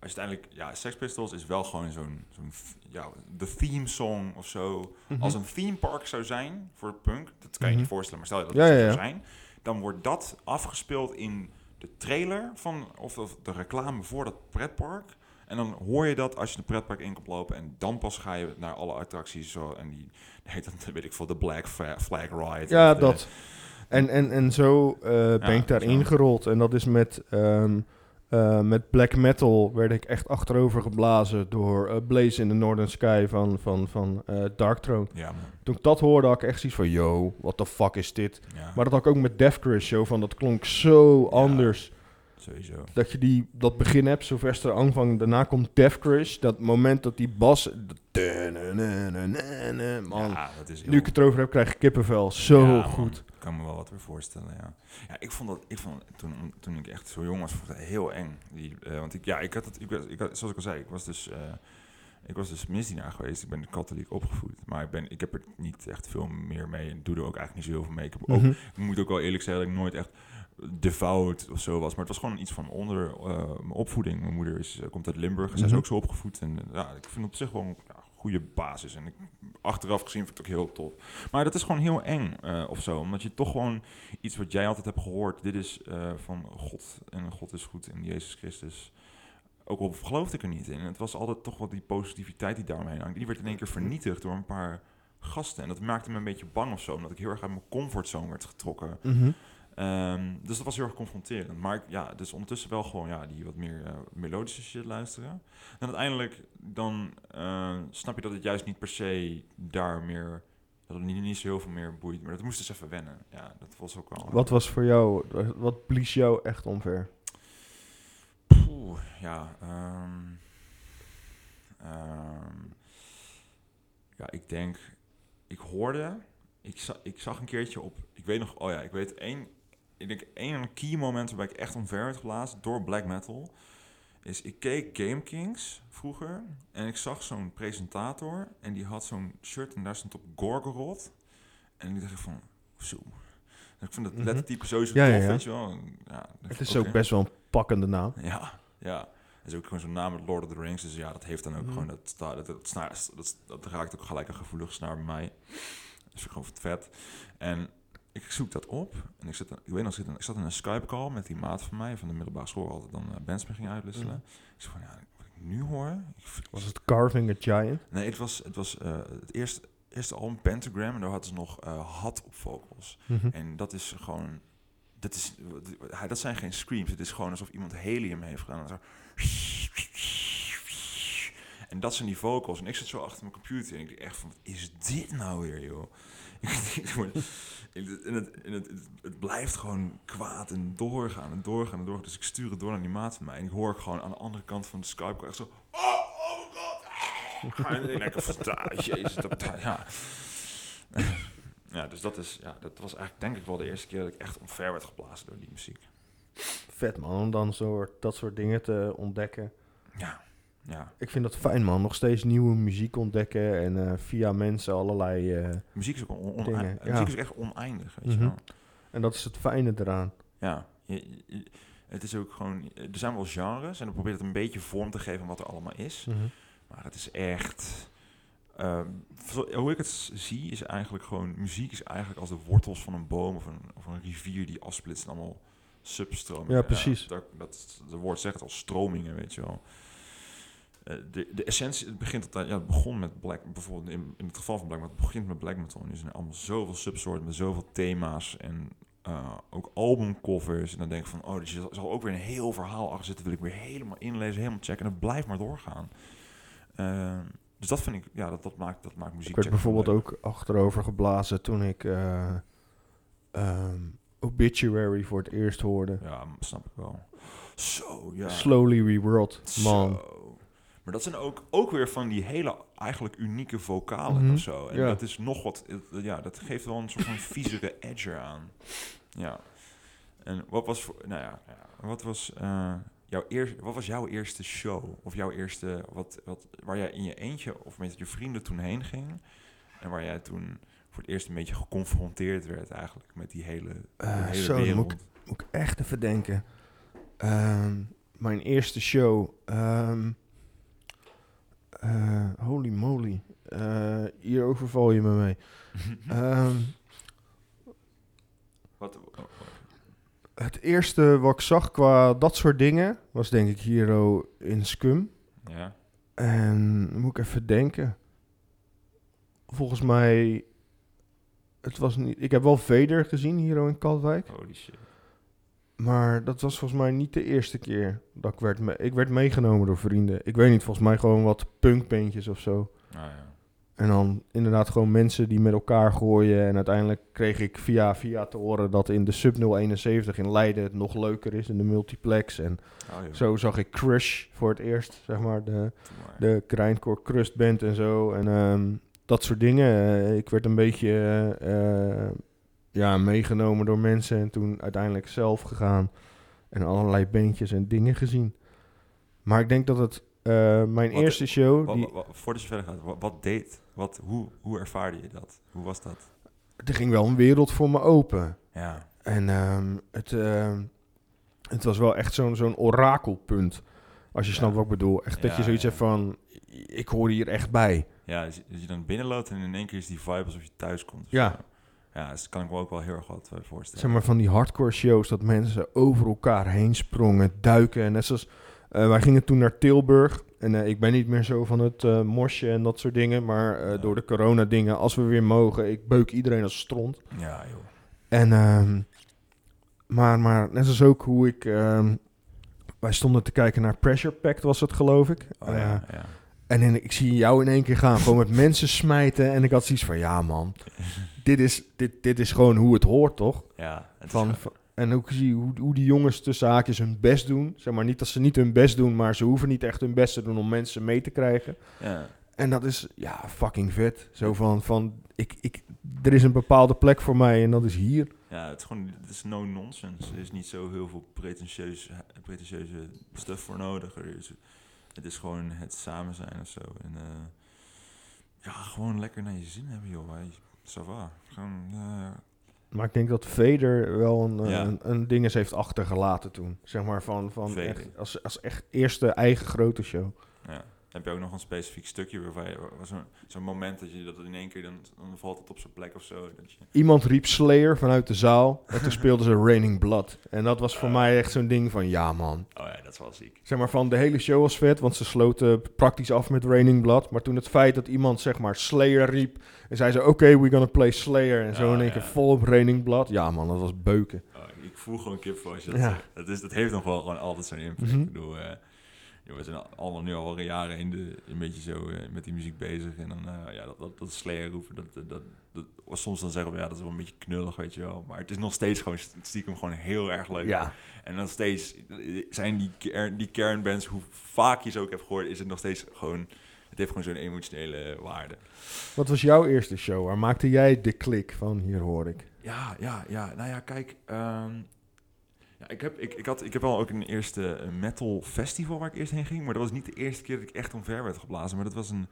als je uiteindelijk, ja, Sex Pistols is wel gewoon zo'n, ja, de theme song of zo. Als een theme park zou zijn voor punk, dat kan je Mhm. niet voorstellen, maar stel je dat het ja, zou ja. zijn, dan wordt dat afgespeeld in de trailer van, of, of de reclame voor dat pretpark. En dan hoor je dat als je de pretpark in komt lopen en dan pas ga je naar alle attracties zo en die heet dan weet ik veel de Black Flag Ride. Ja, de- dat. En, en, en zo eh, ben Ja, ik daar zo. ingerold. En dat is met, ehm, eh, met black metal werd ik echt achterover geblazen door eh, Blaze in the Northern Sky van, van, van eh Dark Throne. Ja. Toen ik dat hoorde, had ik echt zoiets van, yo, what the fuck is dit? Ja, Maar dat had ik ook met Death Crush, zo van, dat klonk zo anders. Sowieso. Dat je die, dat begin hebt, Sylvester aanvang, daarna komt Death Crush. Dat moment dat die bas... Man, Ja, dat is heel... nu ik het erover heb, krijg ik kippenvel. Zo Ja, man. goed. Ik kan me wel wat weer voorstellen, ja. Ja, ik vond dat, ik vond toen, toen ik echt zo jong was, vond ik het heel eng. Die, eh, want ik, ja, ik had het, ik, was- ik had, zoals ik al zei, ik was dus, eh, ik was dus misdienaar geweest. Ik ben katholiek opgevoed, maar ik, ben, ik heb er niet echt veel meer mee en doe er ook eigenlijk niet zo heel veel mee. Ik, heb ook, Mhm. ik moet ook wel eerlijk zeggen dat ik nooit echt devout of zo was, maar het was gewoon iets van onder eh, mijn opvoeding. Mijn moeder is, eh, komt uit Limburg en zij is Mhm. ook zo opgevoed. En eh, ja, ik vind op zich wel een ja, goede basis. En ik, achteraf gezien vind ik het ook heel tof. Maar dat is gewoon heel eng of zo. Omdat je toch gewoon iets wat jij altijd hebt gehoord. Dit is van God en God is goed in Jezus Christus. Ook al geloofde ik er niet in. Het was altijd toch wel die positiviteit die daaromheen hangt. Die werd in één keer vernietigd door een paar gasten. En dat maakte me een beetje bang of zo, omdat ik heel erg uit mijn comfortzone werd getrokken. Mhm. Ehm, dus dat was heel erg confronterend. Maar ja, dus ondertussen wel gewoon ja, die wat meer eh, melodische shit luisteren. En uiteindelijk dan eh, snap je dat het juist niet per se daar meer... Dat het niet, niet zo heel veel meer boeit. Maar dat moest dus even wennen. Ja, dat was ook wel... Wat was voor jou, wat blies jou echt omver? Poeh, ja, ehm, ehm, ja, ik denk, ik hoorde, ik, za ik zag een keertje op, ik weet nog, oh ja, ik weet één, ik denk één key moment waarbij ik echt omver werd geblazen door black metal, is ik keek Game Kings vroeger en ik zag zo'n presentator en die had zo'n shirt en daar stond op Gorgoroth en ik dacht ik van, zo. Ik vind dat Mhm. lettertype sowieso Ja, tof, ja, ja. weet je wel. Ja, Het is ook best wel een pakkende naam. Ja, ja. Het is ook gewoon zo'n naam met Lord of the Rings. Dus ja, dat heeft dan ook Mhm. gewoon... Dat, dat, dat, snaar, dat, dat raakt ook gelijk een gevoelig snaar bij mij. Dat is gewoon vet. En ik zoek dat op. En ik, zit, ik weet nog, ik zit in- ik zat in een Skype-call met die maat van mij... van de middelbare school, altijd dan uh, bands mee ging uitwisselen. Mhm. Ik zei van, ja, wat ik nu hoor... Ik, Was het Carving a Giant? Nee, het was, het, was eh, het eerste, eerste album Pentagram. En daar hadden ze nog eh had op vocals. Mhm. En dat is gewoon. Dat, is, dat zijn geen screams. Het is gewoon alsof iemand helium heeft gedaan. En, zo. en dat zijn die vocals. En ik zit zo achter mijn computer en ik denk echt van, wat is dit nou weer, joh? En het, en het, het, blijft gewoon kwaad en doorgaan en doorgaan en doorgaan. Dus ik stuur het door naar die maat van mij. En ik hoor gewoon aan de andere kant van de Skype echt zo... Oh, oh my god! ah." En ik denk "Ah, jezus, dat, ja. Ja, dus dat is, ja, dat was eigenlijk denk ik wel de eerste keer dat ik echt omver werd geblazen door die muziek. Vet man, om dan zo, dat soort dingen te ontdekken. Ja, ja. Ik vind dat fijn man, nog steeds nieuwe muziek ontdekken en eh, via mensen allerlei... eh, Muziek is ook on, muziek is echt oneindig, weet je Mhm. wel. en dat is het fijne eraan. Ja, je- je- het is ook gewoon, er zijn wel genres en dan probeert het een beetje vorm te geven aan wat er allemaal is. Mhm. Maar het is echt, ehm, hoe ik het zie is eigenlijk gewoon, muziek is eigenlijk als de wortels van een boom of een, of een rivier die afsplitst en allemaal substromingen. Ja, precies. dat, dat, de woord zegt al, stromingen, weet je wel. Eh, de, de essentie, het begint altijd, ja, het begon met black, bijvoorbeeld in, in het geval van black metal, het begint met black metal. En er zijn allemaal zoveel subsoorten met zoveel thema's en eh, ook albumcovers. En dan denk ik van, oh, dus er zal ook weer een heel verhaal achter zitten. Wil ik weer helemaal inlezen, helemaal checken. En het blijft maar doorgaan. Eh, dus dat vind ik, ja, dat, dat, maakt, dat maakt muziek Ik werd checken bijvoorbeeld leuk. ook achterover geblazen toen ik eh, ehm, Obituary voor het eerst hoorde. Ja, snap ik wel. Zo, ja. Slowly Reworld, man. Maar dat zijn ook, ook weer van die hele eigenlijk unieke vocalen Mhm, of zo. En ja. dat is nog wat, het- ja, dat geeft wel een soort van viezere edge aan. Ja. En wat was, voor, nou ja, wat was, eh, jouw eerste, wat was jouw eerste show? Of jouw eerste, wat, wat, waar jij in je eentje of met je vrienden toen heen ging? En waar jij toen voor het eerst een beetje geconfronteerd werd eigenlijk met die hele, die Eh, hele zo, wereld. moet ik, moet ik echt even denken. Ehm, mijn eerste show. ehm, eh, holy moly. Eh, hier overval je me mee. Ehm, wat, het eerste wat ik zag qua dat soort dingen was denk ik Hero in Scum. ja. En moet ik even denken. Volgens mij. Het was niet. Ik heb wel Vader gezien hier in Katwijk. Holy shit. Maar dat was volgens mij niet de eerste keer dat ik werd, me- ik werd meegenomen door vrienden. Ik weet niet, volgens mij gewoon wat punkbeentjes of zo. Nou ja. En dan inderdaad gewoon mensen die met elkaar gooien. En uiteindelijk kreeg ik via via te horen dat in de Sub 071 in Leiden het nog leuker is in de multiplex. En Oh, zo zag ik Crush voor het eerst, zeg maar, de, de Grindcore Crust Band en zo. En ehm, dat soort dingen. Eh, ik werd een beetje eh, ja, meegenomen door mensen en toen uiteindelijk zelf gegaan. En allerlei bandjes en dingen gezien. Maar ik denk dat het eh, mijn Wat- eerste show... Wa- Die, wa- wa- voordat je verder gaat, wat, wat deed? Wat, hoe, hoe ervaarde je dat? Hoe was dat? er ging wel een wereld voor me open. Ja. En ehm, het, ehm, het was wel echt zo'n zo'n orakelpunt. Als je Ja. snapt wat ik bedoel. Echt dat je zoiets ja. hebt van... Ik hoor hier echt bij. Ja, dus, dus je dan binnenloopt en in één keer is die vibe alsof je thuis komt. Ja. zo. Ja, dus kan ik me ook wel heel erg wat eh, voorstellen. Zeg maar van die hardcore shows dat mensen over elkaar heen sprongen, duiken. En net zoals, eh, wij gingen toen naar Tilburg En eh, ik ben niet meer zo van het eh mosje en dat soort dingen. Maar Ja. door de corona dingen, als we weer mogen, ik beuk iedereen als stront. Ja, joh. En, ehm, maar, maar net als ook hoe ik... ehm, wij stonden te kijken naar Pressure Pact, was het geloof ik. Oh, ja, ja. En in- ik zie jou in één keer gaan, gewoon met mensen smijten. En ik had zoiets van, ja man, dit is, dit, dit is gewoon hoe het hoort, toch? ja, het Van, en ook zie je hoe, hoe die jongens tussen haakjes hun best doen. Zeg maar niet dat ze niet hun best doen, maar ze hoeven niet echt hun best te doen om mensen mee te krijgen. ja. En dat is, ja, fucking vet. Zo van, van ik, ik, er is een bepaalde plek voor mij en dat is hier. Ja, het is gewoon, het is no nonsense. Er is niet zo heel veel pretentieus, pretentieuze stuff voor nodig. Er is, het is gewoon het samen zijn of zo. En eh, ja, gewoon lekker naar je zin hebben, joh. Ça va. Gewoon, eh, Maar ik denk dat Vader wel een, eh, Ja. een, een ding is heeft achtergelaten toen. Zeg maar van, van echt, als, als echt eerste eigen grote show. ja. Heb je ook nog een specifiek stukje waarvan je, zo'n zo'n moment dat je dat in één keer, dan, dan valt het op zijn plek of zo. Dat je, Iemand riep Slayer vanuit de zaal en toen speelden ze Raining Blood. En dat was voor Ah. mij echt zo'n ding van, ja man. oh ja, dat is wel ziek. Zeg maar van de hele show was vet, want ze sloten praktisch af met Raining Blood. Maar toen het feit dat iemand zeg maar Slayer riep en zei ze, oké, we're gonna play Slayer. En zo in één ja. keer vol op Raining Blood. Ja man, dat was beuken. Oh, ik voel gewoon kip als je dat Ja. Dat, is, dat heeft nog wel gewoon altijd zo'n impact. Mhm. Ik bedoel, eh, we zijn al- allemaal nu al jaren in de, een beetje zo eh, met die muziek bezig. En dan, eh, ja, dat, dat, dat Slayer roepen, dat, dat, dat, dat soms dan zeggen we, ja, dat is wel een beetje knullig, weet je wel. Maar het is nog steeds gewoon st- stiekem gewoon heel erg leuk. Ja, En nog steeds eh, zijn die, ker- die kernbands, hoe vaak je ze ook hebt gehoord, is het nog steeds gewoon... Het heeft gewoon zo'n emotionele waarde. wat was jouw eerste show? Waar maakte jij de klik van, hier hoor ik? Ja, ja, ja. Nou ja, kijk. ehm, ja, ik, heb, ik, ik, had, ik heb wel ook een eerste eh, metal festival waar ik eerst heen ging. Maar dat was niet de eerste keer dat ik echt omver werd geblazen. Maar dat was, een,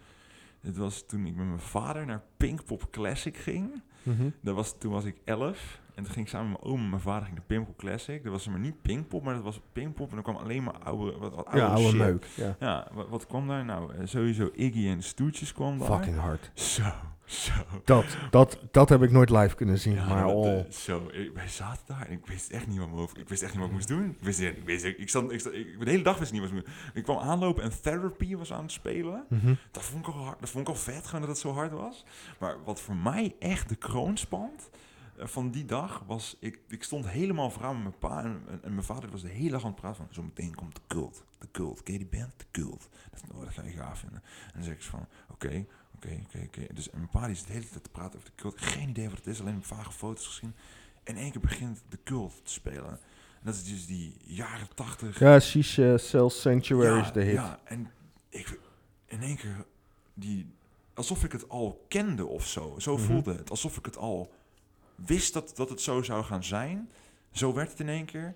dat was toen ik met mijn vader naar Pinkpop Classic ging. Dat was, toen was ik 11. En toen ging ik samen met mijn oom en mijn vader ging naar Pinkpop Classic. Dat was maar niet Pinkpop, maar dat was Pinkpop. En dan kwam alleen maar oude, wat, wat oude Ja, oude shit. meuk. Ja. Ja, wat, wat kwam daar? Nou, eh, sowieso Iggy en Stoetjes kwam daar. Fucking hard. Zo, zo. Dat, dat, dat heb ik nooit live kunnen zien. Ja, maar dat, oh. eh, zo, ik, wij zaten daar en ik wist echt niet wat me. Ik wist echt niet wat ik moest doen. Ik wist, ik wist, ik stond, ik stond, ik, de hele dag wist niet wat ik moest doen. Ik kwam aanlopen en Therapy was aan het spelen. Mhm. Dat vond ik al hard, dat vond ik al vet, gewoon dat het zo hard was. Maar wat voor mij echt de kroon spant eh, van die dag was, ik, ik stond helemaal vooraan met mijn pa en, en, en mijn vader was de hele dag aan het praten van, zo meteen komt de cult, de cult, ken je die band? De cult. Dat, oh, dat ga je gaaf vinden. En dan zeg ik van, oké, oké, oké, oké. Dus en mijn pa die zit de hele tijd te praten over de cult. Geen idee wat het is, alleen vage foto's gezien. En in één keer begint de cult te spelen. En dat is dus die jaren tachtig. Ja, Shisha Cell Sanctuary is de hit. Ja, en ik, in één keer, die, alsof ik het al kende of zo. Zo Mhm. voelde het. Alsof ik het al wist dat, dat het zo zou gaan zijn. Zo werd het in één keer.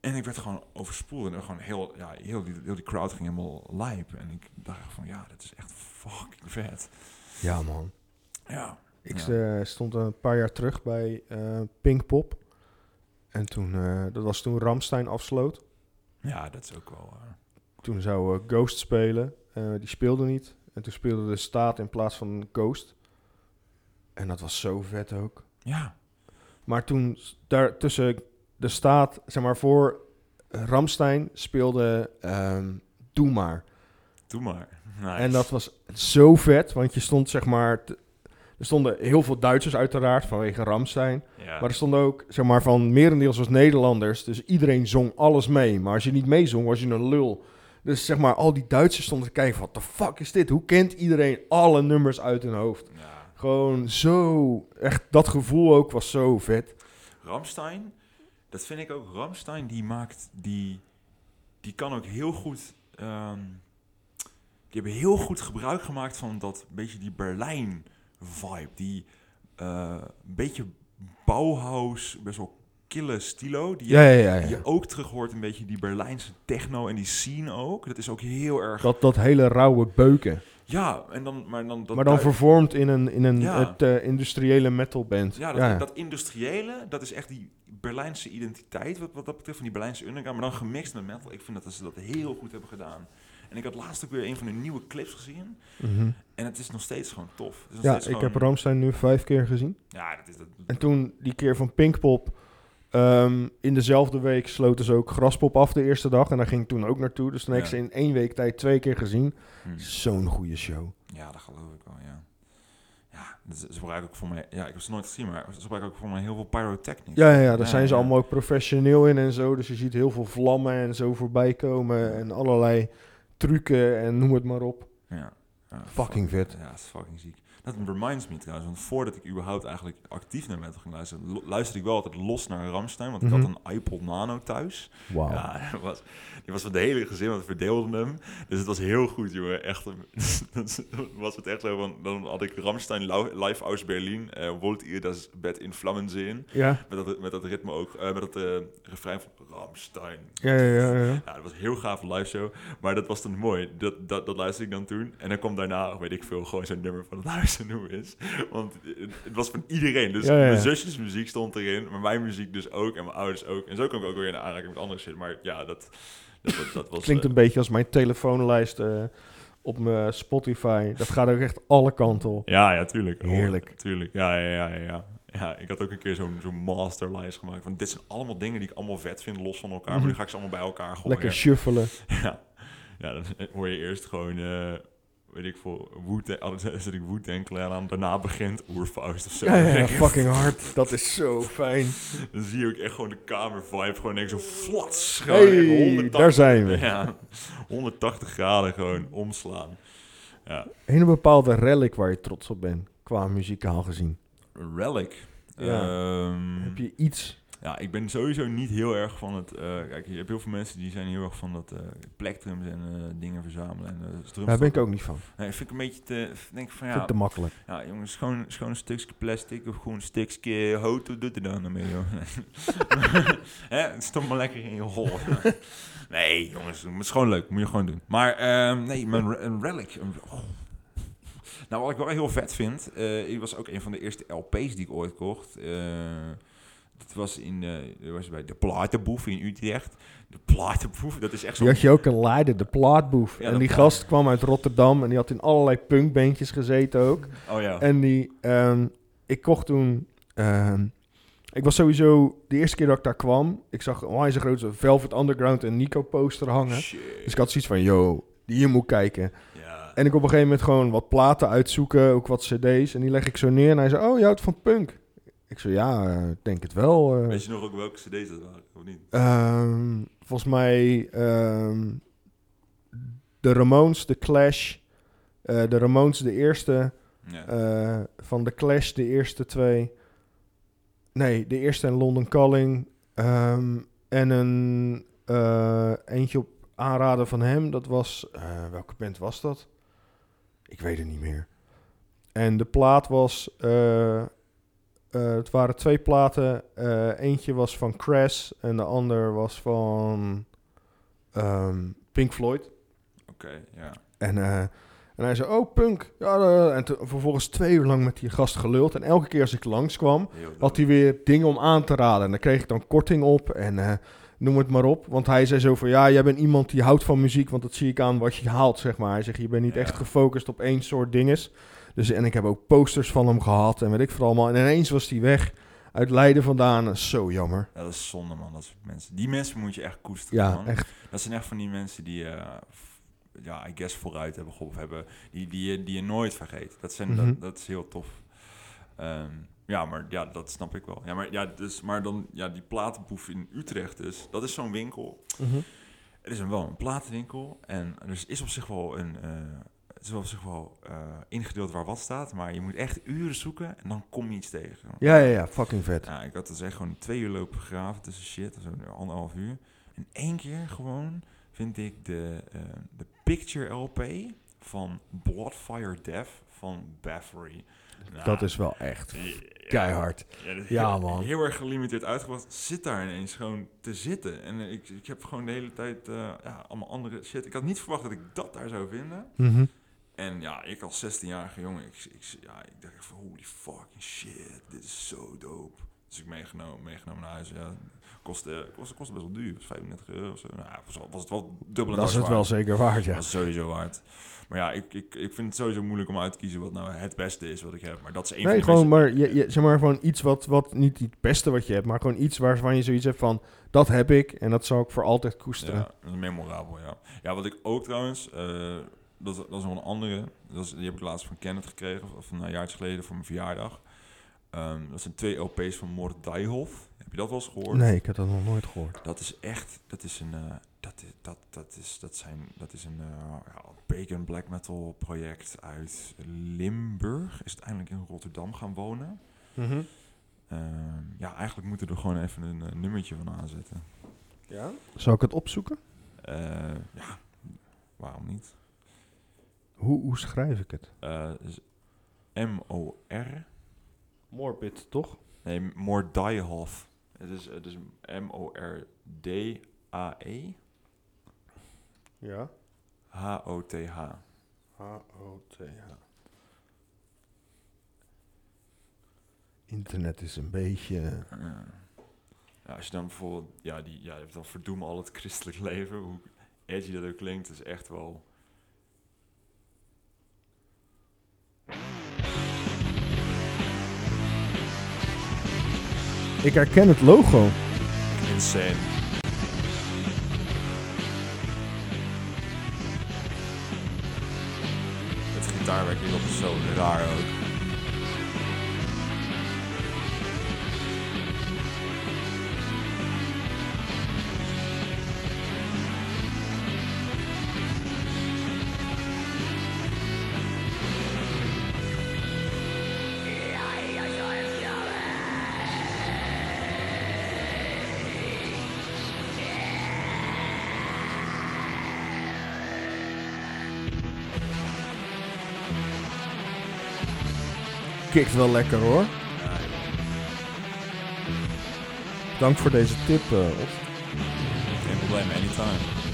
En ik werd gewoon overspoeld. En gewoon heel, ja, heel, die, heel die crowd ging helemaal lijp. En ik dacht van, ja, dat is echt fucking vet. Ja, man. Ja. Ik Ja. eh, stond een paar jaar terug bij eh Pinkpop. En toen, eh, dat was toen Ramstein afsloot. Ja, dat is ook wel... Toen zou Ghost spelen. Die speelde niet. En toen speelde de Staat in plaats van Ghost. En dat was zo vet ook. ja. Maar toen daar tussen de Staat, zeg maar voor Ramstein, speelde ehm Doe Maar. Doe maar. Nice. En dat was zo vet, want je stond zeg maar... te- er stonden heel veel Duitsers uiteraard vanwege Ramstein. Ja. Maar er stonden ook, zeg maar, van merendeels was Nederlanders. Dus iedereen zong alles mee. Maar als je niet meezong, was je een lul. Dus zeg maar, al die Duitsers stonden te kijken van... What the fuck is dit? Hoe kent iedereen alle nummers uit hun hoofd? ja. Gewoon zo... Echt, dat gevoel ook was zo vet. Ramstein, dat vind ik ook. Ramstein die maakt, die, die kan ook heel goed. ehm, die hebben heel goed gebruik gemaakt van dat beetje die Berlijn vibe, die eh, een beetje Bauhaus, best wel kille stilo, die, Ja, ja, ja. die ja. je ook terug hoort een beetje die Berlijnse techno en die scene ook. Dat is ook heel erg. Dat, dat hele rauwe beuken. ja, en dan maar dan dat maar dan vervormd in een, in een het, eh, industriële metalband. Ja, dat, dat industriële, dat is echt die Berlijnse identiteit, wat, wat dat betreft, van die Berlijnse underground, maar dan gemixt met metal. Ik vind dat ze dat heel goed hebben gedaan. En ik had laatst ook weer een van de nieuwe clips gezien. Mhm. En het is nog steeds gewoon tof. Het is nog Ja, steeds ik gewoon- heb Ramstein nu vijf keer gezien. Ja, dat is dat. En toen die keer van Pinkpop, Ehm, in dezelfde week sloten ze ook Graspop af de eerste dag. En daar ging ik toen ook naartoe. Dus toen heb ik ze in één week tijd twee keer gezien. Hm. Zo'n goede show. Ja, dat geloof ik wel, ja. Ja, dat is- ze gebruiken ook voor mij... Ja, ik heb ze nooit gezien, maar ze gebruiken ook voor mij heel veel pyrotechnics. Ja, ja, ja, daar zijn ze ja. allemaal ook professioneel in en zo. Dus je ziet heel veel vlammen en zo voorbij komen. En allerlei trucken en noem het maar op. Ja. Ja, Fucking vet. Ja, het is fucking ziek. Dat reminds me trouwens, want voordat ik überhaupt eigenlijk actief naar metal ging luisteren, luisterde ik wel altijd los naar Ramstein, want ik Mhm. had een iPod Nano thuis. Wauw. Ja, dat was, die was van de hele gezin, want we verdeelden hem. Dus het was heel goed, jongen. Echt, was het echt zo van, dan had ik Ramstein live aus Berlin, eh Wollt ihr das Bed in Vlammen zien? Ja, Met dat, met dat ritme ook, eh, met dat eh, refrein van Ramstein. ja, ja, ja. ja. Ja, dat was een heel gaaf live show. Maar dat was dan mooi. Dat, dat, dat luisterde ik dan toen. En dan kwam daarna, weet ik veel, gewoon zo'n nummer van het huis te noemen is. Want het, was van iedereen. Dus Ja, mijn zusjes muziek stond erin. Maar mijn muziek dus ook. En mijn ouders ook. En zo kwam ik ook weer in aanraking met andere shit. Maar ja, dat, dat, dat, dat was... Klinkt eh, een beetje als mijn telefoonlijst eh, op mijn Spotify. Dat gaat ook echt alle kanten op. Ja, ja, tuurlijk. Heerlijk. tuurlijk. Ja, ja, ja, ja, ja. Ik had ook een keer zo'n zo'n masterlijst gemaakt. Van dit zijn allemaal dingen die ik allemaal vet vind, los van elkaar. Maar nu ga ik ze allemaal bij elkaar gooien. Lekker shuffelen. Ja, ja dan hoor je eerst gewoon, eh, weet ik veel, Wu-Tang, oh, dan zet ik Wu-Tang Clan aan, daarna begint Oerfaust of zo. Ja, fucking hard. Dat is zo fijn. Dan zie je ook echt gewoon de kamer vibe, gewoon denk zo flats. Gewoon Hey, 180 daar zijn we. Ja, 180 graden gewoon omslaan. Ja, Een bepaalde relic waar je trots op bent, qua muzikaal gezien. Relic. Ja. Ehm, Heb je iets? Ja, ik ben sowieso niet heel erg van het... eh, kijk, je hebt heel veel mensen die zijn heel erg van dat eh plektrums en eh, dingen verzamelen. En, Daar ben ik ook niet van. Nee, vind ik een beetje te... Denk ik van Vind ja, ik te makkelijk. Ja, jongens, gewoon, gewoon een stukje plastic of gewoon een stukje hout, wat doet er dan mee, joh? Het stond maar lekker in je hol. nee, jongens, het is gewoon leuk, moet je gewoon doen. Maar ehm, nee, mijn een relic. een- oh. Nou, wat ik wel heel vet vind, eh ik was ook een van de eerste LP's die ik ooit kocht. Dat was, in, dat was bij de Platenboef in Utrecht. De Platenboef, dat is echt zo... Die had je ook een leider, de plaatboef. Ja, en de die plaat. gast kwam uit Rotterdam en die had in allerlei punkbandjes gezeten ook. Oh ja. En die, ehm, ik kocht toen, ehm, ik was sowieso, de eerste keer dat ik daar kwam, ik zag een onwijs grote Velvet Underground en Nico poster hangen. Shit. Dus ik had zoiets van, yo, die hier moet kijken. Ja. En ik op een gegeven moment gewoon wat platen uitzoeken, ook wat cd's. En die leg ik zo neer en hij zei, oh, je houdt van punk. Ik zei, ja, eh, denk het wel. eh. Weet je nog ook welke cd's dat waren, of niet? Ehm, volgens mij ehm, de Ramones, de Clash. eh, de Ramones de eerste. Ja. van de Clash de eerste twee. Nee, de eerste en London Calling. ehm, en een eentje op aanraden van hem. Dat was... welke band was dat? Ik weet het niet meer. En de plaat was... eh, het waren twee platen. Eh, eentje was van Crash en de ander was van ehm, Pink Floyd. Oké, ja. En, eh, en hij zei, oh, punk. Ja, en vervolgens twee uur lang met die gast geluld. En elke keer als ik langskwam, had hij weer dingen om aan te raden. En daar kreeg ik dan korting op en noem het maar op. Want hij zei zo van, ja, jij bent iemand die houdt van muziek, want dat zie ik aan wat je haalt, zeg maar. Hij zegt, je bent niet echt gefocust op één soort dinges. Dus, en ik heb ook posters van hem gehad en weet ik veel allemaal. En ineens was hij weg uit Leiden vandaan. Zo jammer. Ja, dat is zonde, man. Dat soort mensen. Die mensen moet je echt koesteren, Ja, man. echt. Dat zijn echt van die mensen die, eh, ja, I guess vooruit hebben geholpen hebben. Die, die, je, die je nooit vergeet. Dat, zijn, Mhm. dat, dat is heel tof. Ehm, ja, maar ja, dat snap ik wel. Ja, maar, ja, dus, maar dan, ja, die platenboef in Utrecht dus. Dat is zo'n winkel. Mhm. Het is een, wel een platenwinkel. En er is op zich wel een... eh, het is op zich wel eh, ingedeeld waar wat staat. Maar je moet echt uren zoeken en dan kom je iets tegen. Ja, ja, ja, fucking vet. Ja, ik had dus echt gewoon twee uur lopen graven tussen shit, zo'n anderhalf uur. En één keer gewoon vind ik de, eh, de Picture LP van Bloodfire Death van Bathory. Nou, Dat is wel echt keihard. Ja, heel, man. Heel erg gelimiteerd uitgebracht. Zit daar ineens gewoon te zitten. En eh, ik, ik heb gewoon de hele tijd ja, allemaal andere shit. Ik had niet verwacht dat ik dat daar zou vinden. Mhm. En ja, ik als 16-jarige jongen, ik, ik, ja, ik dacht van holy fucking shit, dit is zo dope. Dus ik meegenomen, meegenomen naar huis. Ja, kostte, kostte, kostte best wel duur. Het was 35 euro of zo. Nou, ja, was, was het wel dubbel en Dat is het wel zeker waard, ja. Dat is sowieso waard. Maar ja, ik, ik, ik vind het sowieso moeilijk om uit te kiezen wat nou het beste is wat ik heb. Maar dat is één Nee, van de gewoon maar, je, je, zeg maar gewoon iets wat, wat niet het beste wat je hebt, maar gewoon iets waarvan je zoiets hebt van, dat heb ik en dat zal ik voor altijd koesteren. Ja, dat is memorabel, ja. Ja, wat ik ook trouwens, eh, dat, is- dat is nog een andere. Dat is, die heb ik laatst van Kenneth gekregen, of een jaartje geleden voor mijn verjaardag. Ehm, dat zijn twee LP's van Mordijhof. Heb je dat wel eens gehoord? Nee, ik heb dat nog nooit gehoord. Dat is echt, dat is een, eh, dat, is, dat, dat is, dat zijn, dat is een eh, ja, pagan black metal project uit Limburg. Is uiteindelijk in Rotterdam gaan wonen. Mhm. Ehm, ja, eigenlijk moeten we er gewoon even een eh, nummertje van aanzetten. Ja? Zal ik het opzoeken? Eh, ja, waarom niet? Hoe, hoe schrijf ik het? Eh, M-O-R. Morbid, toch? Nee, Mordijhof. Het is, het is M-O-R-D-A-E Ja. H-O-T-H. H-O-T-H. Internet is een beetje... Ja. Ja, als je dan bijvoorbeeld, ja, die, ja, je hebt dan verdoem al het christelijk leven, hoe edgy dat ook klinkt, is echt wel... Ik herken het logo. Insane. Het gitaarwerk hierop is zo raar ook. Kikt wel lekker hoor. Dank voor deze tip, eh geen probleem, anytime.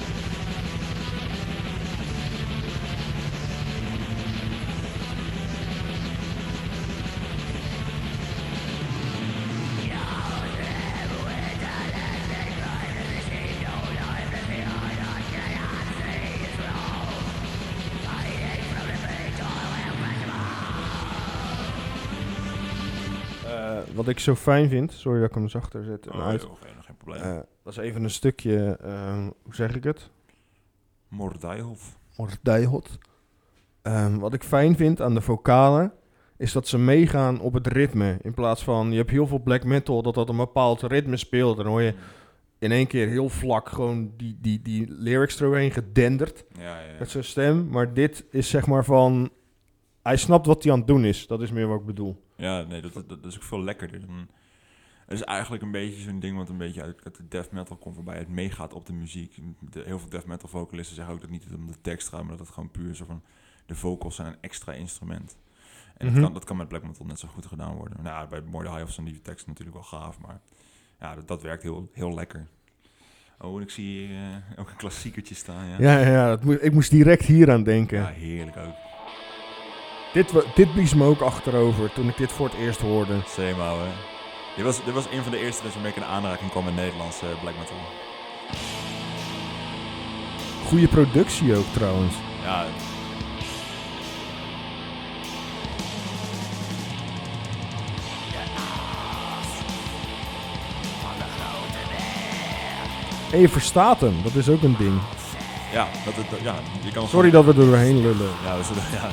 Wat ik zo fijn vind, sorry dat ik hem zachter zet en Oh, uit. joh, geen, geen probleem. Eh, dat is even een stukje, eh, hoe zeg ik het? Mordijhof. Mordijhot. Ehm, wat ik fijn vind aan de vocalen, is dat ze meegaan op het ritme. In plaats van, je hebt heel veel black metal dat dat een bepaald ritme speelt. En dan hoor je in één keer heel vlak gewoon die, die, die lyrics eroverheen gedenderd Ja, ja, ja. met zijn stem. Maar dit is zeg maar van, hij snapt wat hij aan het doen is. Dat is meer wat ik bedoel. Ja, nee, dat, dat, dat is ook veel lekkerder. Dan, het is eigenlijk een beetje zo'n ding wat een beetje uit, uit de death metal komt, waarbij het meegaat op de muziek. De, heel veel death metal vocalisten zeggen ook dat het niet om de tekst gaat, maar dat het gewoon puur zo van de vocals zijn een extra instrument. En Mhm. dat, kan, dat kan met black metal net zo goed gedaan worden. Nou, bij Mordecai zijn die teksten natuurlijk wel gaaf, maar ja, dat, dat werkt heel, heel lekker. Oh, en ik zie hier eh, ook een klassiekertje staan, ja. Ja, ja, dat ik moest direct hier aan denken. Ja, heerlijk ook. Dit, dit blies me ook achterover toen ik dit voor het eerst hoorde. Same, ouwe. Dit was, dit was een van de eerste dat je mee in aanraking kwam met Nederlandse black metal. Goede productie ook trouwens. Ja, En je verstaat hem, dat is ook een ding. ja, dat, ja je kan Sorry dat we er doorheen lullen. Ja, we zullen, ja.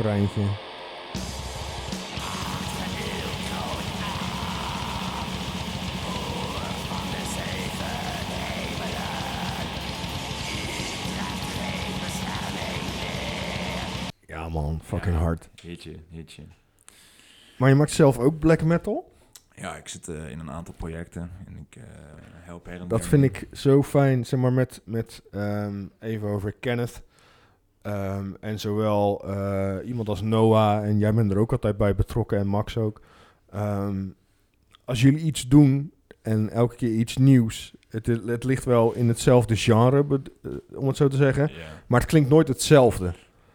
Refreintje. Ja man, fucking Ja. hard. Hitje, hitje. Maar je maakt zelf ook black metal? Ja, ik zit eh, in een aantal projecten en ik eh, help her en Dat vind ik zo fijn, zeg maar, met, met ehm, even over Kenneth. Ehm, en zowel eh, iemand als Noah, en jij bent er ook altijd bij betrokken, en Max ook. Ehm, als jullie iets doen en elke keer iets nieuws, het, het ligt wel in hetzelfde genre, eh, om het zo te zeggen. Maar het klinkt nooit hetzelfde.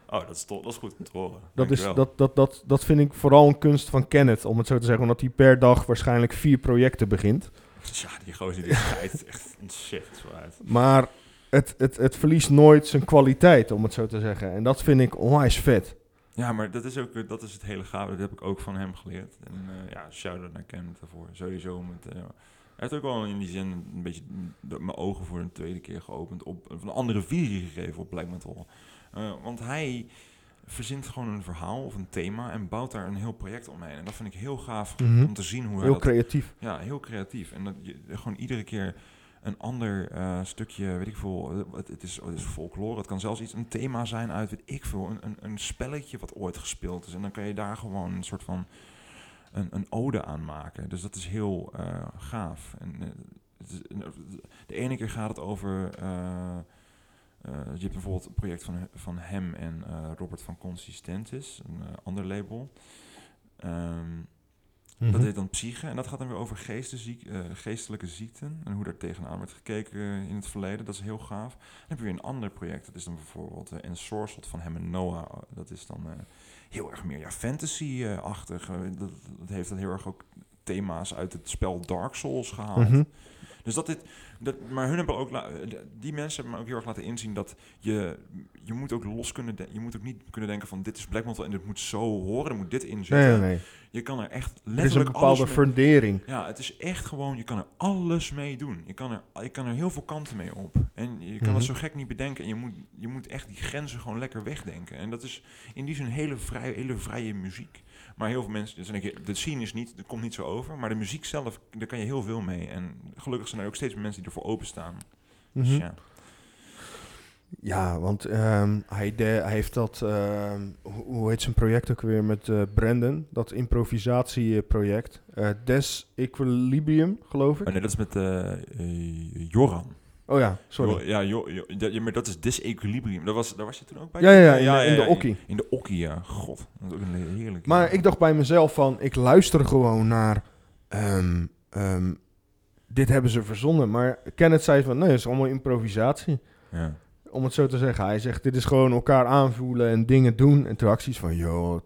Oh, dat is, dat is goed om te horen. Dat, is, dat, dat, dat, dat vind ik vooral een kunst van Kenneth, om het zo te zeggen. Omdat hij per dag waarschijnlijk vier projecten begint. Ja, die gozer die scheidt echt ontzettend zo uit. Maar het, het, het verliest nooit zijn kwaliteit, om het zo te zeggen. En dat vind ik onwijs vet. Ja, maar dat is ook dat is het hele gave. Dat heb ik ook van hem geleerd. En eh, ja, shout-out naar Kenneth daarvoor. Sowieso met... hij heeft ook wel in die zin een beetje mijn ogen voor een tweede keer geopend. Op een andere visie gegeven op Black Metal. Eh, want hij verzint gewoon een verhaal of een thema en bouwt daar een heel project omheen. En dat vind ik heel gaaf Mhm. om te zien hoe hij Heel dat creatief. Ja, heel creatief. En dat je gewoon iedere keer een ander eh, stukje, weet ik veel, het, het, is, het is folklore. Het kan zelfs iets, een thema zijn uit, weet ik veel, een, een, een spelletje wat ooit gespeeld is. En dan kan je daar gewoon een soort van een, een ode aan maken. Dus dat is heel eh, gaaf. En, eh, de ene keer gaat het over... je hebt bijvoorbeeld een project van, van hem en Robert van Consistentis, een ander label. Mhm. dat heet dan psyche. En dat gaat dan weer over geestesziek, eh, geestelijke ziekten. En hoe daar tegenaan werd gekeken eh, in het verleden. Dat is heel gaaf. Dan heb je weer een ander project. Dat is dan bijvoorbeeld uh, Ensorcelled van hem en Noah. Dat is dan heel erg meer ja, fantasy-achtig. Dat, dat heeft dan heel erg ook thema's uit het spel Dark Souls gehaald. Mhm. Dus dat dit, dat, maar hun hebben ook, eh, die mensen hebben me ook heel erg laten inzien dat je, je moet ook los kunnen, je moet ook niet kunnen denken van dit is black metal en dit moet zo horen, er moet dit in zitten. Nee, nee, nee. Je kan er echt Er is een letterlijk bepaalde fundering. ja, het is echt gewoon, je kan er alles mee doen. Je kan er, je kan er heel veel kanten mee op. En je kan Mhm. het zo gek niet bedenken. En je moet, je moet echt die grenzen gewoon lekker wegdenken. En dat is in die zin hele vrije, hele vrije muziek. Maar heel veel mensen, dus denk de scene is niet, dat komt niet zo over. Maar de muziek zelf, daar kan je heel veel mee. En gelukkig zijn er ook steeds meer mensen die ervoor openstaan. Dus Mhm. ja. Ja, want ehm, hij, de, hij heeft dat, ehm, hoe, heet zijn project ook weer met eh Brandon? Dat improvisatieproject. Eh Des Equilibrium, geloof ik. Oh nee, dat is met eh, Joran. Oh ja, sorry. Ja, jo, jo- dat- ja, maar dat is disequilibrium. Daar was, daar was je toen ook bij? Ja, ja, ja, in de- in de okkie. In de okkie, ja. God, dat is ook een heerlijk. Maar ik dacht bij mezelf van, ik luister gewoon naar, ehm, ehm, dit hebben ze verzonnen. Maar Kenneth zei van, nee, het is allemaal improvisatie. Ja. Om het zo te zeggen. Hij zegt, dit is gewoon elkaar aanvoelen en dingen doen. En toen van, joh,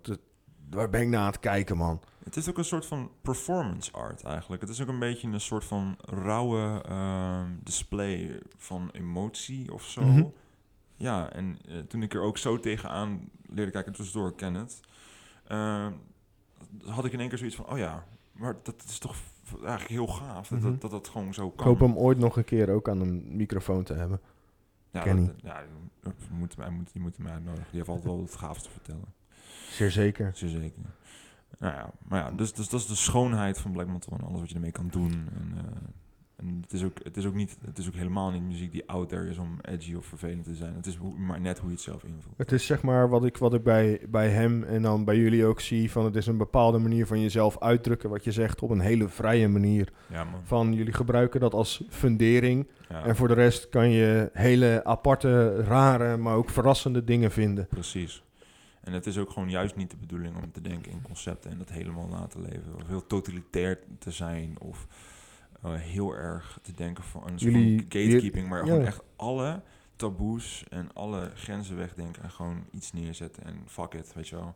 waar ben ik naar aan het kijken, man? Het is ook een soort van performance art eigenlijk. Het is ook een beetje een soort van rauwe ehm, display van emotie of zo. Mhm. Ja, en eh, toen ik er ook zo tegenaan leerde kijken, tussendoor Kenneth, ehm, had ik in één keer zoiets van, oh ja, maar dat is toch eigenlijk heel gaaf dat, Mhm. dat, dat dat gewoon zo Ik kan. hoop hem ooit nog een keer ook aan een microfoon te hebben. ja, Kenny. dat- ja, dat moet, moet, die moeten mij uitnodigen. Die heeft altijd wel het gaafste te vertellen. Zeer zeker. Zeer zeker. Nou ja, maar ja, dus, dus dat is de schoonheid van Black Metal en alles wat je ermee kan doen. En, eh, en het, is ook, het, is ook niet, het is ook helemaal niet muziek die out there is om edgy of vervelend te zijn. Het is hoe- maar net hoe je het zelf invult. Het is zeg maar wat ik, wat ik bij, bij hem en dan bij jullie ook zie. Van het is een bepaalde manier van jezelf uitdrukken wat je zegt op een hele vrije manier. Ja. Van jullie gebruiken dat als fundering. Ja, En voor de rest kan je hele aparte, rare, maar ook verrassende dingen vinden. precies. En het is ook gewoon juist niet de bedoeling om te denken in concepten en dat helemaal na te leven. Of heel totalitair te zijn of eh, heel erg te denken van een soort Jullie- gatekeeping. Maar ja. gewoon echt alle taboes en alle grenzen wegdenken en gewoon iets neerzetten en fuck it, weet je wel.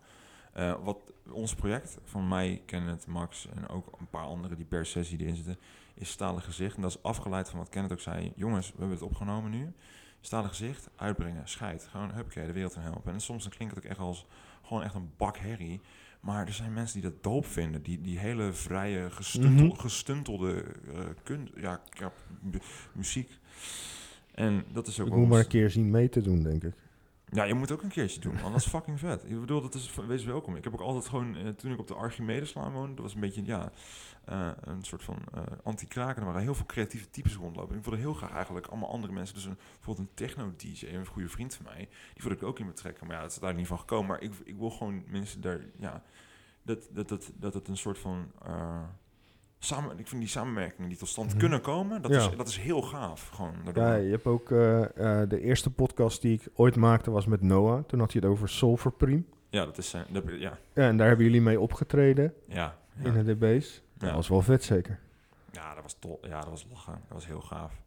Eh, wat ons project van mij, Kenneth, Max en ook een paar anderen die per sessie erin zitten, is stalen gezicht. En dat is afgeleid van wat Kenneth ook zei. Jongens, we hebben het opgenomen nu. Stalen gezicht, uitbrengen, scheid. Gewoon, huppakee, de wereld in helpen. En soms dan klinkt het ook echt als gewoon echt een bak herrie. Maar er zijn mensen die dat doop vinden. Die, die hele vrije, gestuntel, Mhm. gestuntelde eh, kun, ja, ja, mu- muziek. En dat is ook Ik moet maar een keer zien mee te doen, denk ik. Ja, je moet ook een keertje doen, man. Dat is fucking vet. Ik bedoel, dat is, wees welkom. Ik heb ook altijd gewoon, eh, toen ik op de Archimedeslaan woonde, dat was een beetje, ja, eh, een soort van eh anti-kraken. Er waren heel veel creatieve types rondlopen. Ik wilde heel graag eigenlijk allemaal andere mensen, dus een, bijvoorbeeld een techno-dj, een goede vriend van mij, die wilde ik ook in betrekken. Maar ja, dat is daar niet van gekomen. Maar ik, ik wil gewoon mensen daar, ja, dat, dat, dat, dat het een soort van, samen, ik vind die samenwerkingen die tot stand Mhm. kunnen komen, dat, Ja. is, dat is heel gaaf. Gewoon daardoor. Ja, je hebt ook eh, eh, de eerste podcast die ik ooit maakte was met Noah. Toen had hij het over Soul Prime. Ja, dat is zijn. dat- ja, Ja, en daar hebben jullie mee opgetreden ja, ja. in de DB's. Dat was wel vet zeker. Ja, dat was tof. Ja, dat was lachen. Dat was heel gaaf.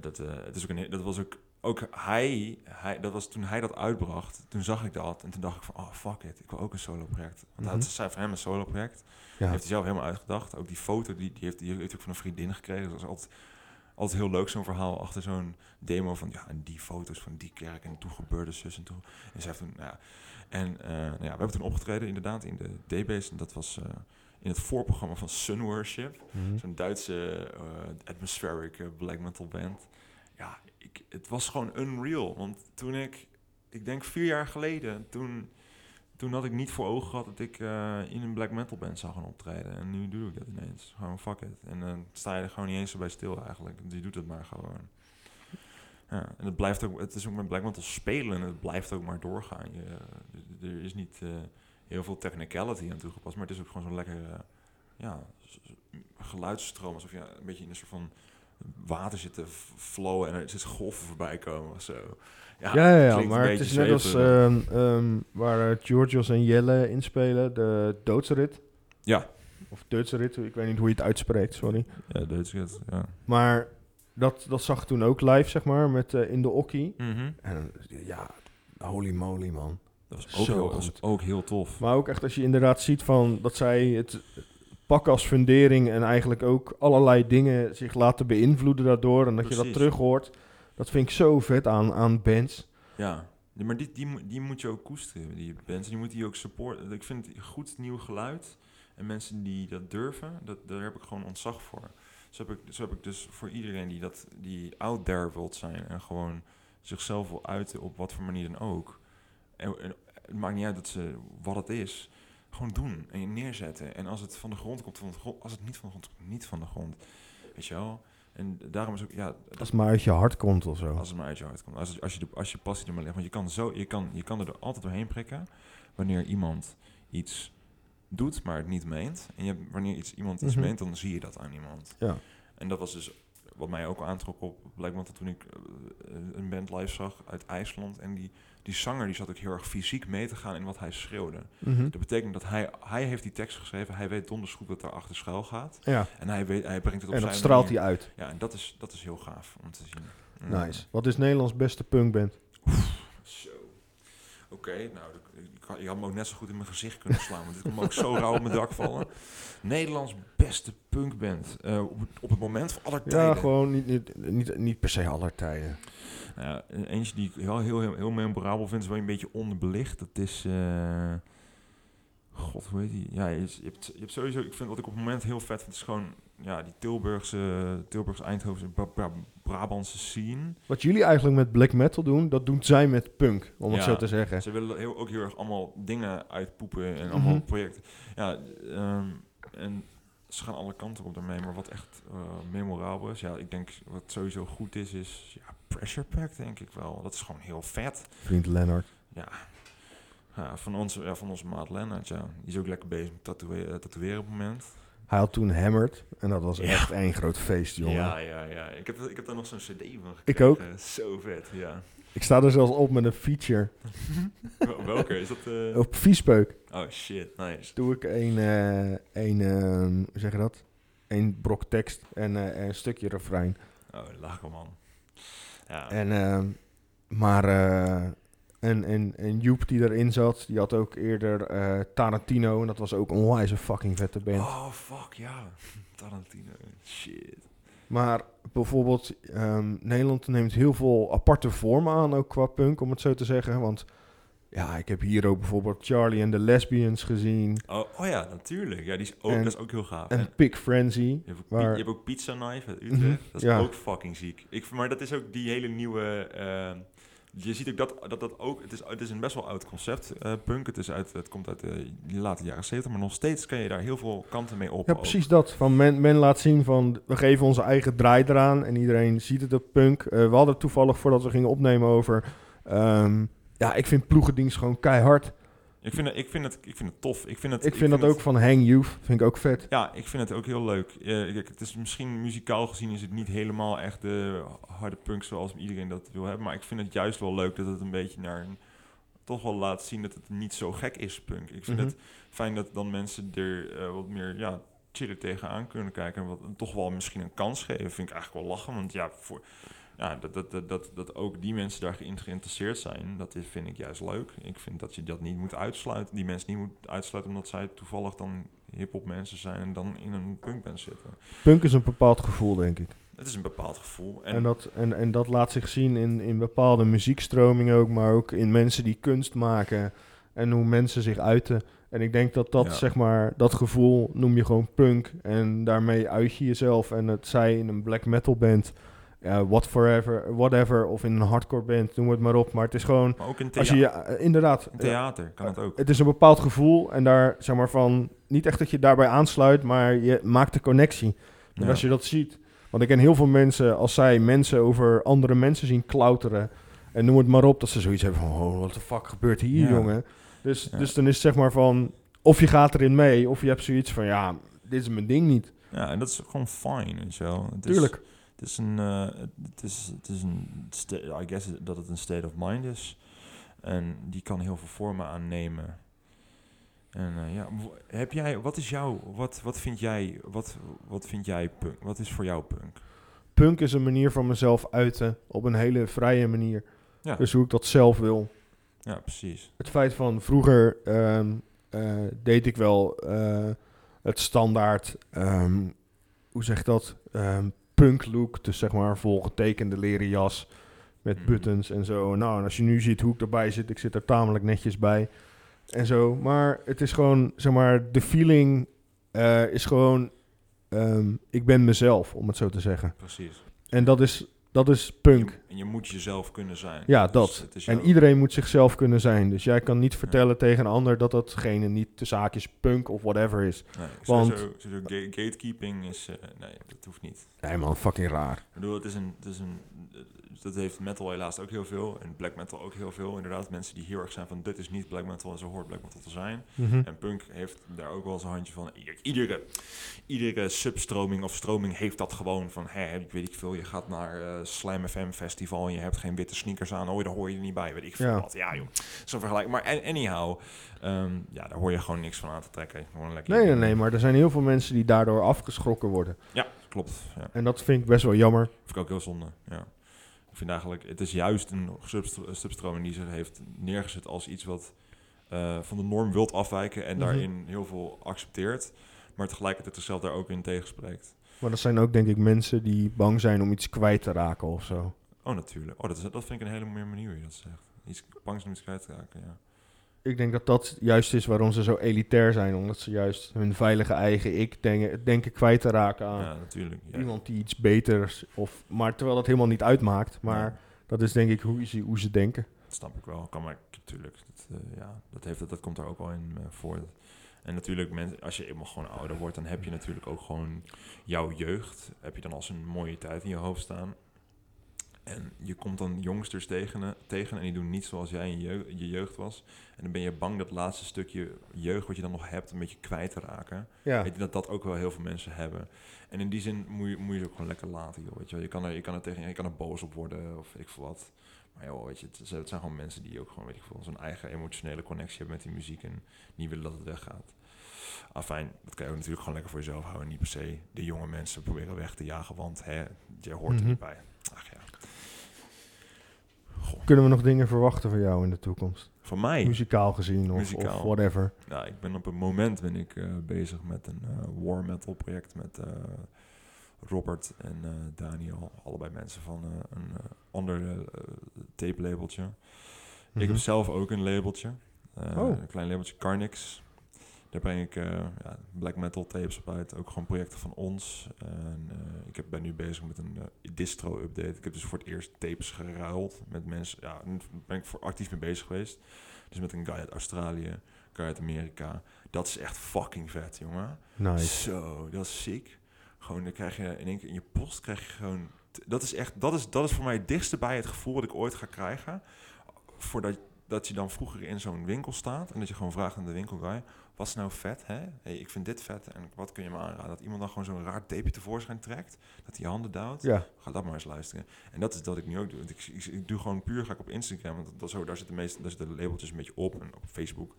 Dat, het is ook een, dat was ook, ook hij, hij, dat was toen hij dat uitbracht, toen zag ik dat en toen dacht ik van, oh fuck it, ik wil ook een solo project. Want Mhm. dat is voor hem een solo project. Ja. Heeft hij zelf helemaal uitgedacht. Ook die foto, die, die, heeft, die heeft hij ook van een vriendin gekregen. Dat was altijd, altijd heel leuk, zo'n verhaal achter zo'n demo van, ja, en die foto's van die kerk en toen gebeurde zus en toen. En zij heeft toen, nou ja, en eh, nou ja, we hebben toen opgetreden inderdaad in de D-Base en dat was eh, in het voorprogramma van Sun Worship. Mhm. Zo'n Duitse eh, atmospheric black metal band. Ja, ik, het was gewoon unreal. Want toen ik, ik denk vier jaar geleden, toen, toen had ik niet voor ogen gehad dat ik eh, in een black metal band zou gaan optreden. En nu doe ik dat ineens. Gewoon fuck it. En dan sta je er gewoon niet eens bij stil eigenlijk. Je doet het maar gewoon. Ja, en het blijft ook, het is ook met black metal spelen, het blijft ook maar doorgaan. Je, eh, er is niet eh, heel veel technicality aan toegepast, maar het is ook gewoon zo'n lekker, eh, ja, geluidsstroom, alsof je een beetje in een soort van water zit te flowen en er zit golven voorbij komen of zo. Ja, ja, ja, maar het is net als ehm, ehm, waar eh, Georgios en Jelle inspelen, de doodsrit. Ja, Of doodsrit, ik weet niet hoe je het uitspreekt, sorry. ja, het, ja. Maar dat, dat zag ik toen ook live, zeg maar, met eh, In de Okkie. Mhm. En ja, holy moly, man. Dat was ook, heel, was ook heel tof. Maar ook echt als je inderdaad ziet van dat zij het pakken als fundering en eigenlijk ook allerlei dingen zich laten beïnvloeden daardoor. En dat je dat terug hoort. Dat vind ik zo vet aan, aan bands. Ja, maar die, die, die moet je ook koesteren, die bands. Die moet die ook supporten. Ik vind goed nieuw geluid. En mensen die dat durven, dat, daar heb ik gewoon ontzag voor. Zo heb ik, zo heb ik dus voor iedereen die, dat, die out there wilt zijn en gewoon zichzelf wil uiten op wat voor manier dan ook. En, het maakt niet uit dat ze, wat het is. Gewoon doen en je neerzetten. En als het van de grond komt, van. Als het niet van de grond komt, niet van de grond. Weet je wel? En daarom is ook, ja, Als het maar uit je hart komt of zo. als het maar uit je hart komt. Als, als, je, de, als je passie er maar ligt. Want je kan, zo, je, kan, je kan er altijd doorheen prikken. Wanneer iemand iets doet, maar het niet meent. En je, wanneer iets, iemand iets Mhm. meent, dan zie je dat aan iemand. Ja. En dat was dus wat mij ook aantrok op Black Metal toen ik eh, een band live zag uit IJsland. En die, die zanger die zat ook heel erg fysiek mee te gaan in wat hij schreeuwde. Mhm. Dat betekent dat hij, hij heeft die tekst geschreven. Hij weet donders goed wat daar achter schuil gaat. Ja, En hij, weet, hij brengt het op en zijn dat straalt hij uit. Ja, en dat is, dat is heel gaaf om te zien. Nice. Wat is Nederlands beste punkband? Zo. Oké, nou, ik, ik had- je had me ook net zo goed in mijn gezicht kunnen slaan, want dit kon me ook zo rauw op mijn dak vallen. Nederlands beste punkband eh, op, het- op het moment van aller tijden. Ja, gewoon niet, niet, niet, niet per se aller tijden. Nou ja, een- eentje die ik heel, heel, heel, heel memorabel vind, is wel een beetje onderbelicht. Dat is... eh, God, hoe heet die? Ja, je, je, hebt, je hebt sowieso... Ik vind wat ik op het moment heel vet vind, is gewoon... Ja, die Tilburgse, Tilburgse Eindhovense, Bra- Bra- Brabantse scene. Wat jullie eigenlijk met black metal doen, dat doen zij met punk, om het zo te zeggen. Ze willen heel, ook heel erg allemaal dingen uitpoepen en allemaal Mhm. projecten. Ja, ehm, en ze gaan alle kanten op daarmee. Maar wat echt eh, memorabel is, ja, ik denk wat sowieso goed is, is ja, Pressure Pack, denk ik wel. Dat is gewoon heel vet. Vriend Lennart. Ja, ja van, onze, ja, van onze maat Lennart, ja. Die is ook lekker bezig met tatoeëren, eh, tatoeëren op het moment. Hij had toen Hammered en dat was Ja. echt één groot feest, jongen. Ja, ja, ja. Ik heb, ik heb daar nog zo'n cd van Ik ook. Zo vet, ja. Ik sta er zelfs op met een feature. Wel- Welke? Is dat... eh, Op Viespeuk Oh shit, nice. doe ik een, eh een ehm, hoe zeg je dat? Een brok tekst en een stukje refrein. Oh, lachen man. Ja. En, ehm, maar, eh, en, en, en Joep die erin zat, die had ook eerder eh, Tarantino. En dat was ook een onwijs een fucking vette band. Oh, fuck, ja. Tarantino. Shit. Maar bijvoorbeeld, ehm, Nederland neemt heel veel aparte vormen aan, ook qua punk, om het zo te zeggen. Want ja, ik heb hier ook bijvoorbeeld Charlie and the Lesbians gezien. Oh, oh ja, natuurlijk. Ja, die is ook, En- dat is ook heel gaaf. En En Pig Frenzy. je, hebt ook, Pi- waar- je hebt ook Pizza Knife uit Mhm, Utrecht. Dat is ja. ook fucking ziek. Ik, maar dat is ook die hele nieuwe... ehm, je ziet ook dat dat, dat ook... Het is, het is een best wel oud concept, eh, punk. Het, is uit, het komt uit de late jaren 70, maar nog steeds kan je daar heel veel kanten mee op. Ja, ook. precies dat. Van men, men laat zien van, we geven onze eigen draai eraan. En iedereen ziet het op punk. Eh, we hadden toevallig, voordat we gingen opnemen, over... ehm, ja, ik vind ploegendienst gewoon keihard. Ik vind het, ik vind het, ik vind het tof. Ik vind, het, Ik vind dat ook van Hang Youth, vind ik ook vet. Ja, ik vind het ook heel leuk. Kijk, het is misschien muzikaal gezien is het niet helemaal echt de harde punk zoals iedereen dat wil hebben. Maar ik vind het juist wel leuk dat het een beetje naar een, toch wel laat zien dat het niet zo gek is, punk. Ik vind Mhm. het fijn dat dan mensen er eh, wat meer ja, chiller tegenaan kunnen kijken. En wat, toch wel misschien een kans geven. Vind ik eigenlijk wel lachen. Want ja, voor, ja dat, dat, dat, dat, dat ook die mensen daar geïn- geïnteresseerd zijn, dat is, vind ik juist leuk. Ik vind dat je dat niet moet uitsluiten. Die mensen niet moet uitsluiten omdat zij toevallig dan hip-hop mensen zijn en dan in een punkband zitten. Punk is een bepaald gevoel, denk ik. Het is een bepaald gevoel. En, En, dat, en, en dat laat zich zien in, in bepaalde muziekstromingen ook, maar ook in mensen die kunst maken en hoe mensen zich uiten. En ik denk dat dat, Ja. zeg maar, dat gevoel noem je gewoon punk. En daarmee uit je jezelf. En het zij in een black metal band, ja, what forever, whatever, of in een hardcore band, noem het maar op. Maar het is gewoon, maar ook in, als je, eh, inderdaad, in theater kan het ook. het is een bepaald gevoel en daar, zeg maar, van, niet echt dat je daarbij aansluit, maar je maakt de connectie. En Ja. als je dat ziet, want ik ken heel veel mensen, als zij mensen over andere mensen zien klauteren, en noem het maar op, dat ze zoiets hebben van, oh, wat de fuck gebeurt hier, jongen? Dus, Ja. dus dan is het zeg maar van, of je gaat erin mee, of je hebt zoiets van, ja, dit is mijn ding niet. Ja, en dat is gewoon fine, weet je wel. Het is- Tuurlijk. Is een, eh, het is, het is een, I guess dat het een state of mind is. En die kan heel veel vormen aannemen. En eh, ja, heb jij, wat is jouw, wat, wat vind jij, wat, wat vind jij punk? Wat is voor jou punk? Punk is een manier van mezelf uiten, op een hele vrije manier. Ja. Dus hoe ik dat zelf wil. Ja, precies. het feit van vroeger ehm, eh, deed ik wel het standaard, ehm, hoe zeg je dat, Ehm, punk look. Dus zeg maar volgetekende leren jas met Mhm. buttons en zo. Nou, en als je nu ziet hoe ik erbij zit, ik zit er tamelijk netjes bij en zo. Maar het is gewoon, zeg maar, de feeling eh, is gewoon, ehm, ik ben mezelf, om het zo te zeggen. Precies. En dat is, dat is punk. Je, en je moet jezelf kunnen zijn. Ja, Dus dat. is En iedereen moet zichzelf kunnen zijn. Dus jij kan niet vertellen tegen een ander dat datgene niet de zaakjes punk of whatever is. Nee, want- sowieso ga- gatekeeping is, eh, nee, dat hoeft niet. Nee man, fucking raar. Ik bedoel, het is een, het is een, eh, dat heeft metal helaas ook heel veel. En black metal ook heel veel. Inderdaad, mensen die heel erg zijn van dit is niet black metal en zo hoort black metal te zijn. Mhm. En punk heeft daar ook wel zijn handje van. Ieder- Iedere, iedere substroming of stroming heeft dat gewoon van, hè, ik weet ik veel, je gaat naar eh Slam FM festival en je hebt geen witte sneakers aan. Oh, daar hoor je er niet bij, weet ik veel Ja. wat. Ja joh, zo'n vergelijking. Maar an- anyhow, ehm, ja, daar hoor je gewoon niks van aan te trekken. Gewoon lekker Nee, nee, nee, maar er zijn heel veel mensen die daardoor afgeschrokken worden. Ja, klopt. Ja. En dat vind ik best wel jammer. Vind ik ook heel zonde, ja. Ik vind eigenlijk, het is juist een substro- substroming die zich heeft neergezet als iets wat eh, van de norm wilt afwijken en Mhm. daarin heel veel accepteert, maar tegelijkertijd zichzelf daar ook in tegenspreekt. Maar dat zijn ook denk ik mensen die bang zijn om iets kwijt te raken of zo. Oh, natuurlijk. Oh, dat, is, dat vind ik een hele mooie manier hoe je dat zegt. Iets bang zijn om iets kwijt te raken, ja. Ik denk dat dat juist is waarom ze zo elitair zijn. Omdat ze juist hun veilige eigen ik denken, denken kwijt te raken aan Ja, natuurlijk. Ja. iemand die iets beters... Of, maar terwijl dat helemaal niet uitmaakt. Maar Ja, dat is denk ik hoe ze, hoe ze denken. dat snap ik wel. Kan maar natuurlijk. Dat, eh, ja, dat, heeft, dat komt er ook wel in eh, voor. En natuurlijk, mensen, als je eenmaal gewoon ouder wordt, dan heb je natuurlijk ook gewoon jouw jeugd. Heb je dan als een mooie tijd in je hoofd staan. En je komt dan jongsters tegen, tegen en die doen niet zoals jij in je, jeugd, je jeugd was. En dan ben je bang dat laatste stukje jeugd wat je dan nog hebt een beetje kwijt te raken. Ja, Weet je dat dat ook wel heel veel mensen hebben. En in die zin moet je, moet je ze ook gewoon lekker laten, joh. Weet je, wel. je, kan er, je, kan er tegen, je kan er boos op worden of ik veel wat. Maar joh, weet je, het, zijn- het zijn gewoon mensen die ook gewoon, weet ik veel, zo'n eigen emotionele connectie hebben met die muziek en niet willen dat het weggaat. Afijn, dat kan je ook natuurlijk gewoon lekker voor jezelf houden. en Niet per se de jonge mensen proberen weg te jagen, want hè, jij hoort er Mhm. niet bij. Ach ja. Goh, kunnen we nog dingen verwachten van jou in de toekomst? van mij. Muzikaal gezien of, Muzikaal. of whatever. Nou, ik ben op het moment ben ik eh, bezig met een eh, war metal project met eh, Robert en Daniel, allebei mensen van een ander tape labeltje. Ik Mhm. heb zelf ook een labeltje, Oh. een klein labeltje Carnix. Daar breng ik eh, ja, black metal tapes op uit, ook gewoon projecten van ons. En, eh, ik heb, ben nu bezig met een eh, distro update. Ik heb dus voor het eerst tapes geruild met mensen. Ja, daar ben ik voor actief mee bezig geweest. Dus met een guy uit Australië, guy uit Amerika. Dat is echt fucking vet, jongen. Nice. Zo, dat is sick. Gewoon, dan krijg je in één keer in je post krijg je gewoon. Dat is echt, dat is, dat is voor mij het dichtste bij het gevoel dat ik ooit ga krijgen. Voordat dat je dan vroeger in zo'n winkel staat en dat je gewoon vraagt aan de winkelguy, wat is nou vet, hè? Hey, ik vind dit vet en wat kun je me aanraden? Dat iemand dan gewoon zo'n raar tapeje tevoorschijn trekt, dat hij handen duwt. Ja. Ga dat maar eens luisteren. En dat is dat ik nu ook doe. Want ik, ik, ik doe gewoon puur, ga ik op Instagram, want dat, zo, daar zitten de meeste, daar zitten de labeltjes een beetje op en op Facebook.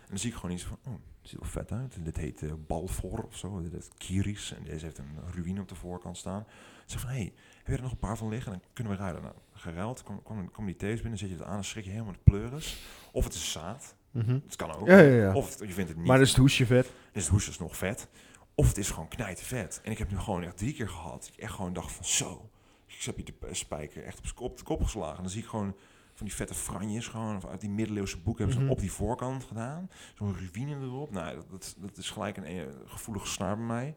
En dan zie ik gewoon iets van, oh, dit ziet wel vet uit. Dit heet eh Balfor of zo, dit is Kiris en deze heeft een ruïne op de voorkant staan. Zeg van, hé, hey, heb je er nog een paar van liggen? Dan kunnen we ruilen. Nou, geruild, kom, kom, kom die thees binnen, zet je het aan, dan schrik je helemaal de pleuris. Of het is zaad, Mhm. dat kan ook. Ja, ja, ja. Of je vindt het niet. Maar is het hoesje vet? Dan is het hoesjes nog vet. Of het is gewoon knijten vet. En ik heb nu gewoon echt drie keer gehad. dat Ik echt gewoon dacht van zo. Ik heb je de spijker echt op, de kop geslagen. En dan zie ik gewoon van die vette franjes gewoon of uit die middeleeuwse boeken hebben ze Mhm. op die voorkant gedaan. Zo'n ruïne erop. Nou, dat, dat, dat is gelijk een eh, gevoelige snaar bij mij.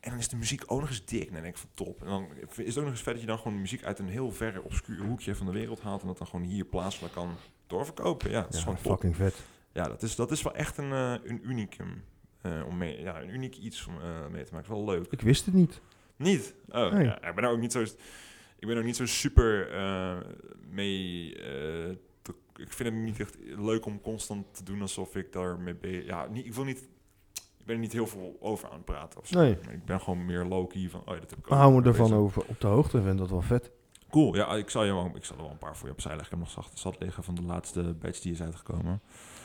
En dan is de muziek ook nog eens dik. En dan denk ik van top. En dan is het ook nog eens vet dat je dan gewoon muziek uit een heel verre obscuur hoekje van de wereld haalt. En dat dan gewoon hier plaatselijk kan doorverkopen. Ja, dat is Ja, gewoon top. fucking vet. Ja, dat is, dat is wel echt een, eh, een unicum. eh, om mee, ja, een uniek iets om eh, mee te maken. Wel leuk. Ik wist het niet. Niet? Oh, Nee. ja, ik ben er ook niet zo... Ik ben ook niet zo super mee... ik vind het niet echt leuk om constant te doen alsof ik daarmee ben... Ja, niet, ik wil niet... Ik ben er niet heel veel over aan het praten of zo. Nee. Maar ik ben gewoon meer low-key van... Oh, ja, dat heb ik ook. Maar hou me mee ervan over op de hoogte. Ik vind dat wel vet. Cool. Ja, ik zal, je wel, ik zal er wel een paar voor je opzij leggen. Ik heb nog zat, zat liggen van de laatste batch die is uitgekomen.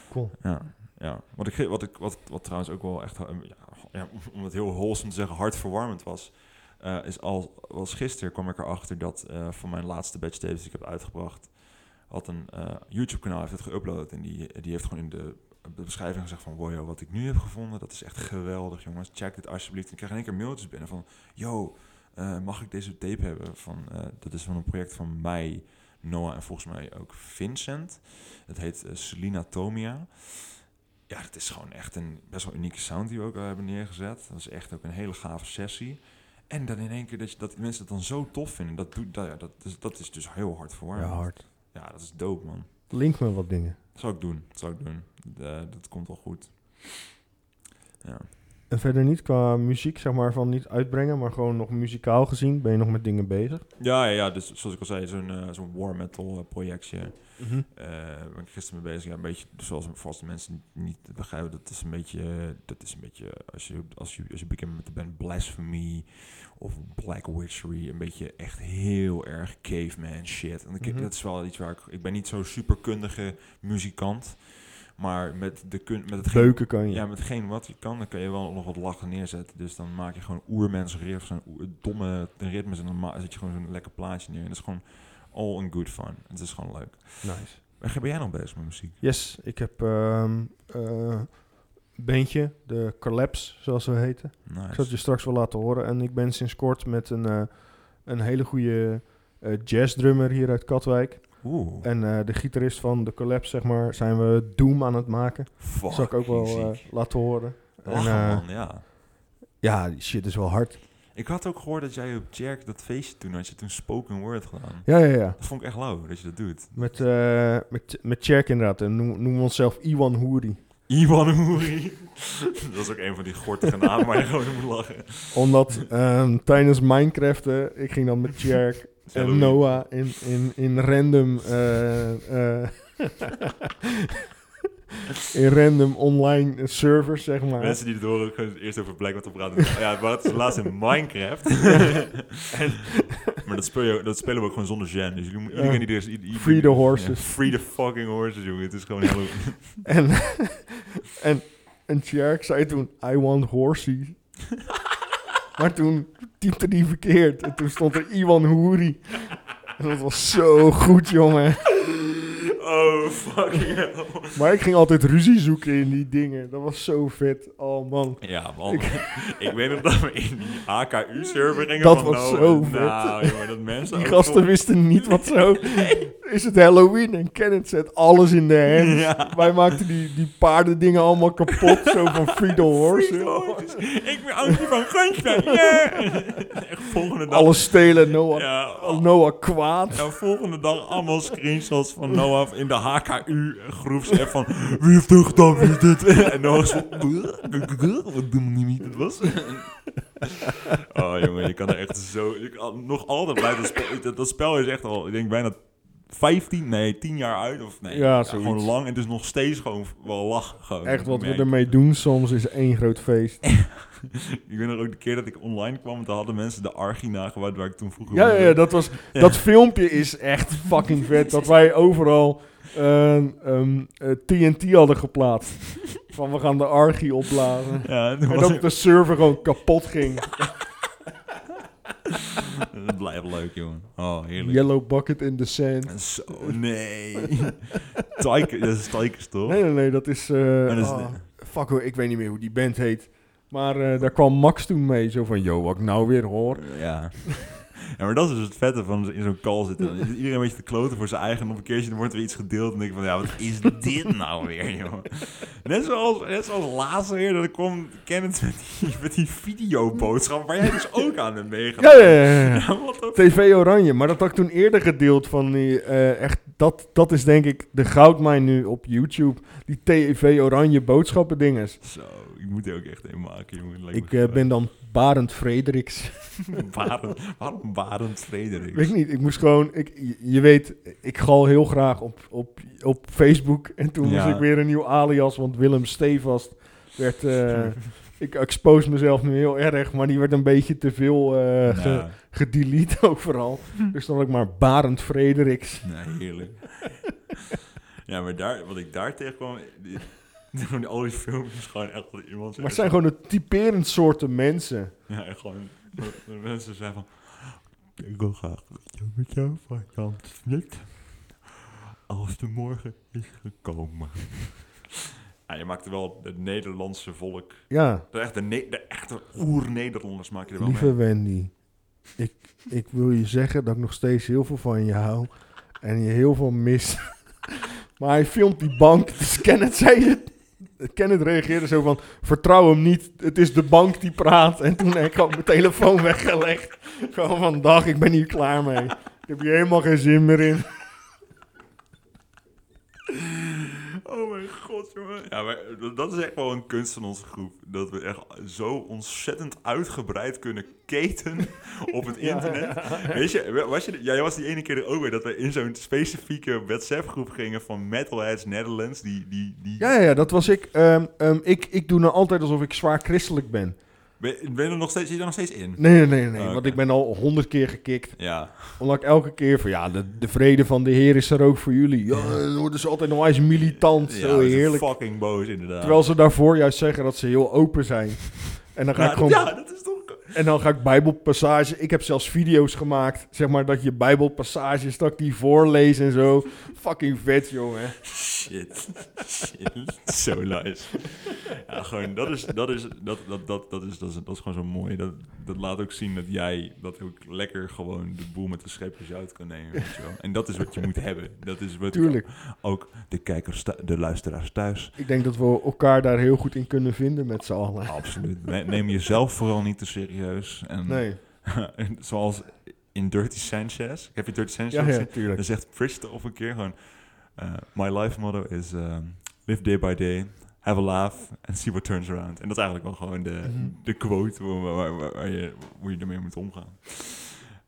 Cool. Ja, ja. Wat, ik, wat, ik, wat, wat trouwens ook wel echt, eh, ja, ja, om het heel wholesome te zeggen, hartverwarmend was, eh, is al, was gisteren kwam ik erachter dat eh van mijn laatste batch tapes die ik heb uitgebracht, had een YouTube-kanaal heeft het geüpload en die, die heeft gewoon in de, de beschrijving gezegd van, wow, wat ik nu heb gevonden, dat is echt geweldig, jongens. Check dit alsjeblieft. En ik kreeg in één keer mailtjes binnen van, yo, eh, mag ik deze tape hebben? Van, eh, dat is van een project van mij, Noah en volgens mij ook Vincent. Het heet eh, Selina Tomia. Ja, het is gewoon echt een best wel unieke sound die we ook al hebben neergezet. Dat is echt ook een hele gave sessie. En dan in één keer dat, je, dat mensen het dan zo tof vinden, dat, doet, dat, dat, is, dat is dus heel hard voor Ja, hard. Ja, dat is dope, man. Link me wat dingen. Dat zou ik doen. Dat zou ik doen. Dat komt wel goed. Ja. En verder niet qua muziek, zeg maar, van niet uitbrengen, maar gewoon nog muzikaal gezien. Ben je nog met dingen bezig? Ja, ja, ja, dus zoals ik al zei, zo'n eh, zo'n war metal eh, projectje. Eh, waar ben ik gisteren mee bezig. Ja, een beetje, zoals voor als de mensen niet begrijpen, dat is een beetje, eh, dat is een beetje, als je, als je, als je bekend met de band Blasphemy of Black Witchery, een beetje echt heel erg caveman shit. En ik, Mhm. dat is wel iets waar ik, ik ben niet zo'n superkundige muzikant, maar met de kun, met het Beuken kan je. ja, met hetgeen wat je kan, dan kan je wel nog wat lachen neerzetten. Dus dan maak je gewoon oermens riffs en domme ritmes en dan zet je gewoon zo'n lekker plaatje neer. En dat is gewoon all in good fun. Het is gewoon leuk. Nice. Waar ben jij nog bezig met muziek? Yes, ik heb ehm eh, een bandje, de Collapse, zoals we heten. Ik zal het je Nice. straks wel laten horen. En ik ben sinds kort met een, eh, een hele goede eh jazzdrummer hier uit Katwijk. Oeh, En eh, de gitarist van de Collapse, zeg maar, zijn we Doom aan het maken. fuck. zal ik ook wel eh, laten horen. En, Lachen, eh, man, ja. ja, die shit is wel hard. Ik had ook gehoord dat jij op Jerk dat feestje toen had je toen spoken word gedaan. Ja, ja, ja. Dat vond ik echt lauw dat je dat doet. Met, eh met, met Cherk inderdaad. En noem- noemen we onszelf Iwan Hoeri. Iwan Hoeri. dat is ook een van die gortige namen waar je gewoon moet lachen. Omdat ehm, tijdens Minecraft, eh, ik ging dan met Cherk en. Noah in, in, in random... eh, eh, in random online servers, zeg maar. Mensen die het horen, kunnen eerst over Black Metal praten. ja, maar het is laatst in Minecraft. maar dat, speel je, dat spelen we ook gewoon zonder gen. Dus jullie, iedereen die er is... ieder- Free the horses. Ja, free the fucking horses, jongen. Het is gewoon heel... En, en, en Cherk zei toen, I want horsey. Maar toen typte hij verkeerd. En toen stond er Iwan Hoeri. En dat was zo goed, jongen. Oh, fucking hell. Maar ik ging altijd ruzie zoeken in die dingen. Dat was zo vet. Oh man. Ja, man. Ik, weet nog dat we in die AKU-server gingen. Dat van, was nou, zo vet. Nou, jongen, dat mensen Die gasten wisten niet wat zo. Is het Halloween en Kenneth zet alles in de hand. Ja. Wij maakten die, die paardendingen allemaal kapot. zo van the Horse. Ik ben Antje van Gunstein. Yeah. Volgende dag. Alles stelen. Noah, Ja, Noah kwaad. Ja, volgende dag allemaal screenshots van Noah in de HKU-groepsapp van... Wie heeft dit gedaan? Wie dit? En Noah zo... Wat doen niet wie het was? Oh jongen, je kan er echt zo... Nog altijd blijven... Dat spel is echt al, ik denk bijna 15, nee, 10 jaar uit. Of nee, Ja, ja, gewoon lang. En het is nog steeds gewoon wel lachen. Gewoon, Echt wat we ermee doen soms is één groot feest. Ik weet nog ook de keer dat ik online kwam, toen hadden mensen de Archie nagebouwd waar ik toen vroeger... Ja, ja, dat, was, Ja. dat filmpje is echt fucking vet. Dat wij overal ehm, eh, TNT hadden geplaatst. Van we gaan de Archie opblazen. Ja, En dat de server gewoon kapot ging. Dat blijft leuk, jongen. Oh, heerlijk. Yellow bucket in the sand. Zo, nee. Tiger, dat is Tigers, toch? Nee, nee, nee, dat is... dat is de- fuck hoor, ik weet niet meer hoe die band heet. Maar eh, daar kwam Max toen mee. Zo van, yo, wat ik nou weer hoor. Ja. Ja, maar dat is dus het vette van in zo'n call zitten. Dan iedereen een beetje te kloten voor zijn eigen. En op een keertje dan wordt er weer iets gedeeld. En denk ik van, ja, wat is dit nou weer, joh? Net zoals, net zoals laatst weer, dat ik kwam Kenneth met die, met die videoboodschap. Waar jij dus ook aan bent meegegaan. Ja, ja, ja. TV Oranje, maar dat had ik toen eerder gedeeld van die, eh, echt, dat, dat is denk ik de goudmijn nu op YouTube. Die TV Oranje boodschappen dinges. Zo, ik moet er ook echt een maken, jongen. Ik eh, ben dan Barend Frederiks. Barend, waarom Barend Frederik? Weet ik niet, ik moest gewoon, ik, je- weet, ik gal heel graag op, op, op Facebook. En toen moest Ja. ik weer een nieuw alias, want Willem Stevast werd, eh, ik expose mezelf nu heel erg, maar die werd een beetje te veel eh ge- Ja, gedelete overal. Dus dan had ik maar Barend Frederiks. nee, heerlijk. ja, maar daar, wat ik daar tegenkwam... al die filmpjes gewoon echt dat iemand... Maar het zijn gewoon een typerend soorten mensen. Ja, en gewoon... de- de mensen zijn van... Ik wil graag dat je met jou vakantie flikt. Als de morgen is gekomen. Ja, je maakt er wel het Nederlandse volk... Ja, De echte, ne- de echte oer-Nederlanders maak je er wel lieve mee. Wendy. Ik, ik wil je zeggen dat ik nog steeds heel veel van je hou. En je heel veel mis. maar hij filmt die bank. Dus Kenneth zei het. Kenneth reageerde zo van, vertrouw hem niet, het is de bank die praat. En toen heb ik ook mijn telefoon weggelegd. Gewoon van, dag, ik ben hier klaar mee. Ik heb hier helemaal geen zin meer in. Oh mijn god, jongen. Ja, maar dat is echt wel een kunst van onze groep. Dat we echt zo ontzettend uitgebreid kunnen keten op het Ja. internet. Weet je, was je, ja, jij was die ene keer er ook weer dat we in zo'n specifieke WhatsApp-groep gingen van Metalheads Netherlands. Die, die, die... Ja, ja, ja, dat was ik. Ehm, ehm, ik. Ik doe nou altijd alsof ik zwaar christelijk ben. Ben, ben je er nog steeds, zit je er nog steeds in? Nee, nee, nee, nee. Oh, Want ik ben al honderd keer gekikt. Ja. Omdat ik elke keer van ja, de, de vrede van de Heer is er ook voor jullie. Ja, dan worden ze altijd nog eens militant. ja, zo heerlijk. fucking boos inderdaad. Terwijl ze daarvoor juist zeggen dat ze heel open zijn. En dan ga ik gewoon. ja, dat is toch... En dan ga ik Bijbelpassages. Ik heb zelfs video's gemaakt. Zeg maar dat je Bijbelpassages, dat ik die voorlees en zo. Fucking vet, jongen. Shit. Shit. Zo nice. Ja, gewoon, dat is, dat is, dat, dat, dat, dat is, dat is, dat is gewoon zo mooi. Dat, dat laat ook zien dat jij dat ook lekker gewoon de boel met de schepjes uit kan nemen. Weet je wel. En dat is wat je moet hebben. Dat is wat Tuurlijk. ook de kijkers, de luisteraars thuis. Ik denk dat we elkaar daar heel goed in kunnen vinden met z'n allen. Absoluut. Ne- Neem jezelf vooral niet te serieus. En Nee. zoals in Dirty Sanchez. Heb je Dirty Sanchez Ja, gezien? ja, tuurlijk. Dan zegt Pritchett op een keer gewoon... eh, my life motto is um, live day by day, have a laugh and see what turns around. En dat is eigenlijk wel gewoon de, Mhm. de quote waar, waar, waar- waar je, hoe je ermee moet omgaan.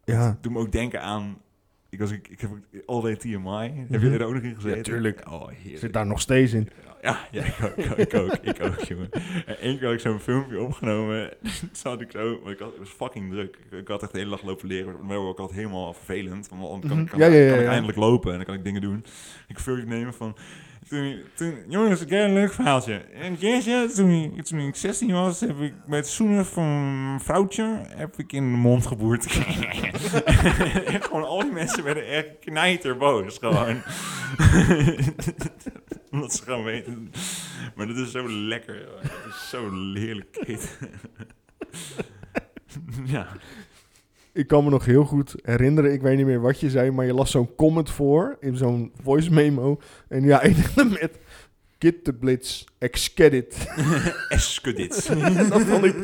Ja. Doe me ook denken aan... Ik, was, ik, ik heb All Day TMI. Heb Mhm. je er ook nog in gezeten? Ja, tuurlijk. Oh, heerlijk. zit daar nog steeds in. Ja, ja ik, ook, ik, ook, ik ook, jongen. En één keer had ik zo'n filmpje opgenomen. Zat ik zo, maar ik had, het was fucking druk. Ik, ik had echt de hele dag lopen leren, maar ook altijd helemaal vervelend. Want dan kan, Mhm. kan, Ja, ja, ja, kan ik eindelijk lopen en dan kan ik dingen doen. Ik filmpje nemen van... Toen, toen, jongens, ik heb een leuk verhaaltje. En jeetje, toen, toen ik 16 was, heb ik bij het zoenen van een vrouwtje, heb ik in de mond geboerd. gewoon al die mensen werden echt knijterboos, gewoon. Omdat ze gewoon weten. Maar dat is zo lekker. is zo heerlijk ja. Ik kan me nog heel goed herinneren, ik weet niet meer wat je zei, maar je las zo'n comment voor in zo'n voice memo. En ja, eindigde met Kit de Blitz, Excedit. Eskudits. dat vond ik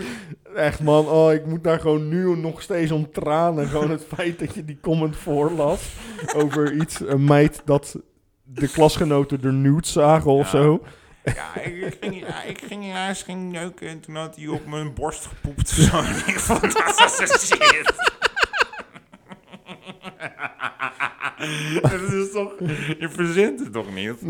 echt, man, oh, ik moet daar gewoon nu nog steeds om tranen. Gewoon het feit dat je die comment voorlas over iets, een meid dat de klasgenoten er nudes zagen of Ja. zo. Ja, ik ging, ja, ik ging juist ging neuken en toen had hij op mijn borst gepoept. Zo. Ik vond dat was shit. dat is toch, je verzint het toch niet?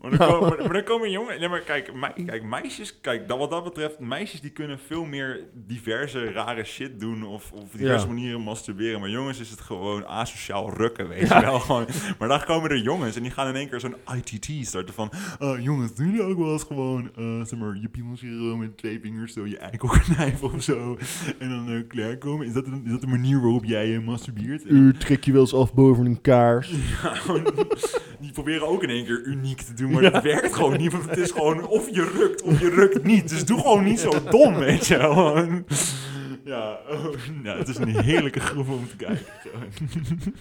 Maar dan, komen, maar, maar dan komen jongen... Nee, maar kijk, kijk, meisjes... Kijk, dat, wat dat betreft, meisjes die kunnen veel meer diverse, rare shit doen... of, of diverse Ja. manieren masturberen. Maar jongens is het gewoon asociaal rukken, weet je wel. Gewoon, maar dan komen er jongens en die gaan in één keer zo'n ITT starten van... "Ah, jongens, doen jullie ook wel eens gewoon... eh, zeg maar, je piemel gewoon met twee vingers zo je eikel knijpen of zo... en dan eh, klaarkomen? Is dat, een, is dat de manier waarop jij eh, masturbeert? U trek je wel eens af boven een kaars. ja, gewoon- die proberen ook in één keer uniek te doen, maar dat werkt gewoon niet. Want het is gewoon of je rukt of je rukt niet. Dus doe gewoon niet zo dom, weet je wel. Ja, oh, nou, het is een heerlijke groep om te kijken. gewoon.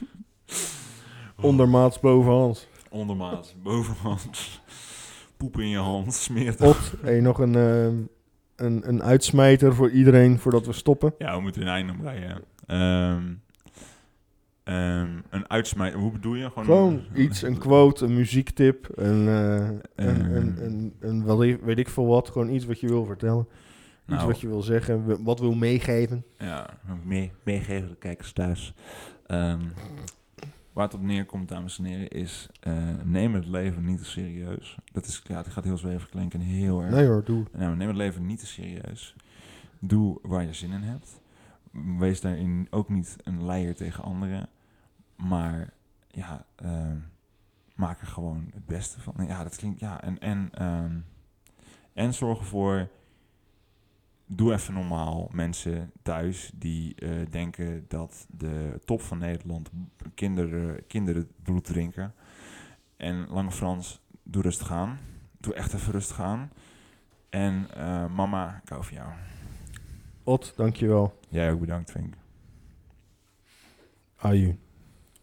Ondermaats bovenhands. Ondermaat, bovenhand, poep in je hand, smeert. Ot, hey, nog een, ehm, een, een uitsmijter voor iedereen voordat we stoppen. Ja, we moeten een einde breien. Ehm ehm, een uitsmijt. Hoe bedoel je? Gewoon, Gewoon iets, een quote, een muziektip, een, eh, een, Ehm. een, een, een wel weet- ik veel wat. Gewoon iets wat je wil vertellen. Iets Nou, wat je wil zeggen, wat wil meegeven. Ja, mee, meegeven de kijkers thuis. Ehm, waar het op neerkomt, dames en heren, is eh, neem het leven niet te serieus. Dat is, ja, het gaat heel zweverig klinken en heel erg. Nee hoor, doe. Nou, neem het leven niet te serieus. Doe waar je zin in hebt. Wees daarin ook niet een leier tegen anderen. Maar ja, ehm, maak er gewoon het beste van. Ja, dat klinkt, ja, en, en, ehm, en zorg ervoor, doe even normaal mensen thuis die eh, denken dat de top van Nederland kinderen, kinderen bloed drinken. En Lange Frans, doe rustig aan. Doe echt even rustig aan. En eh, mama, ik hou van jou. Ot, dankjewel. Jij ook bedankt, Vink. Aju.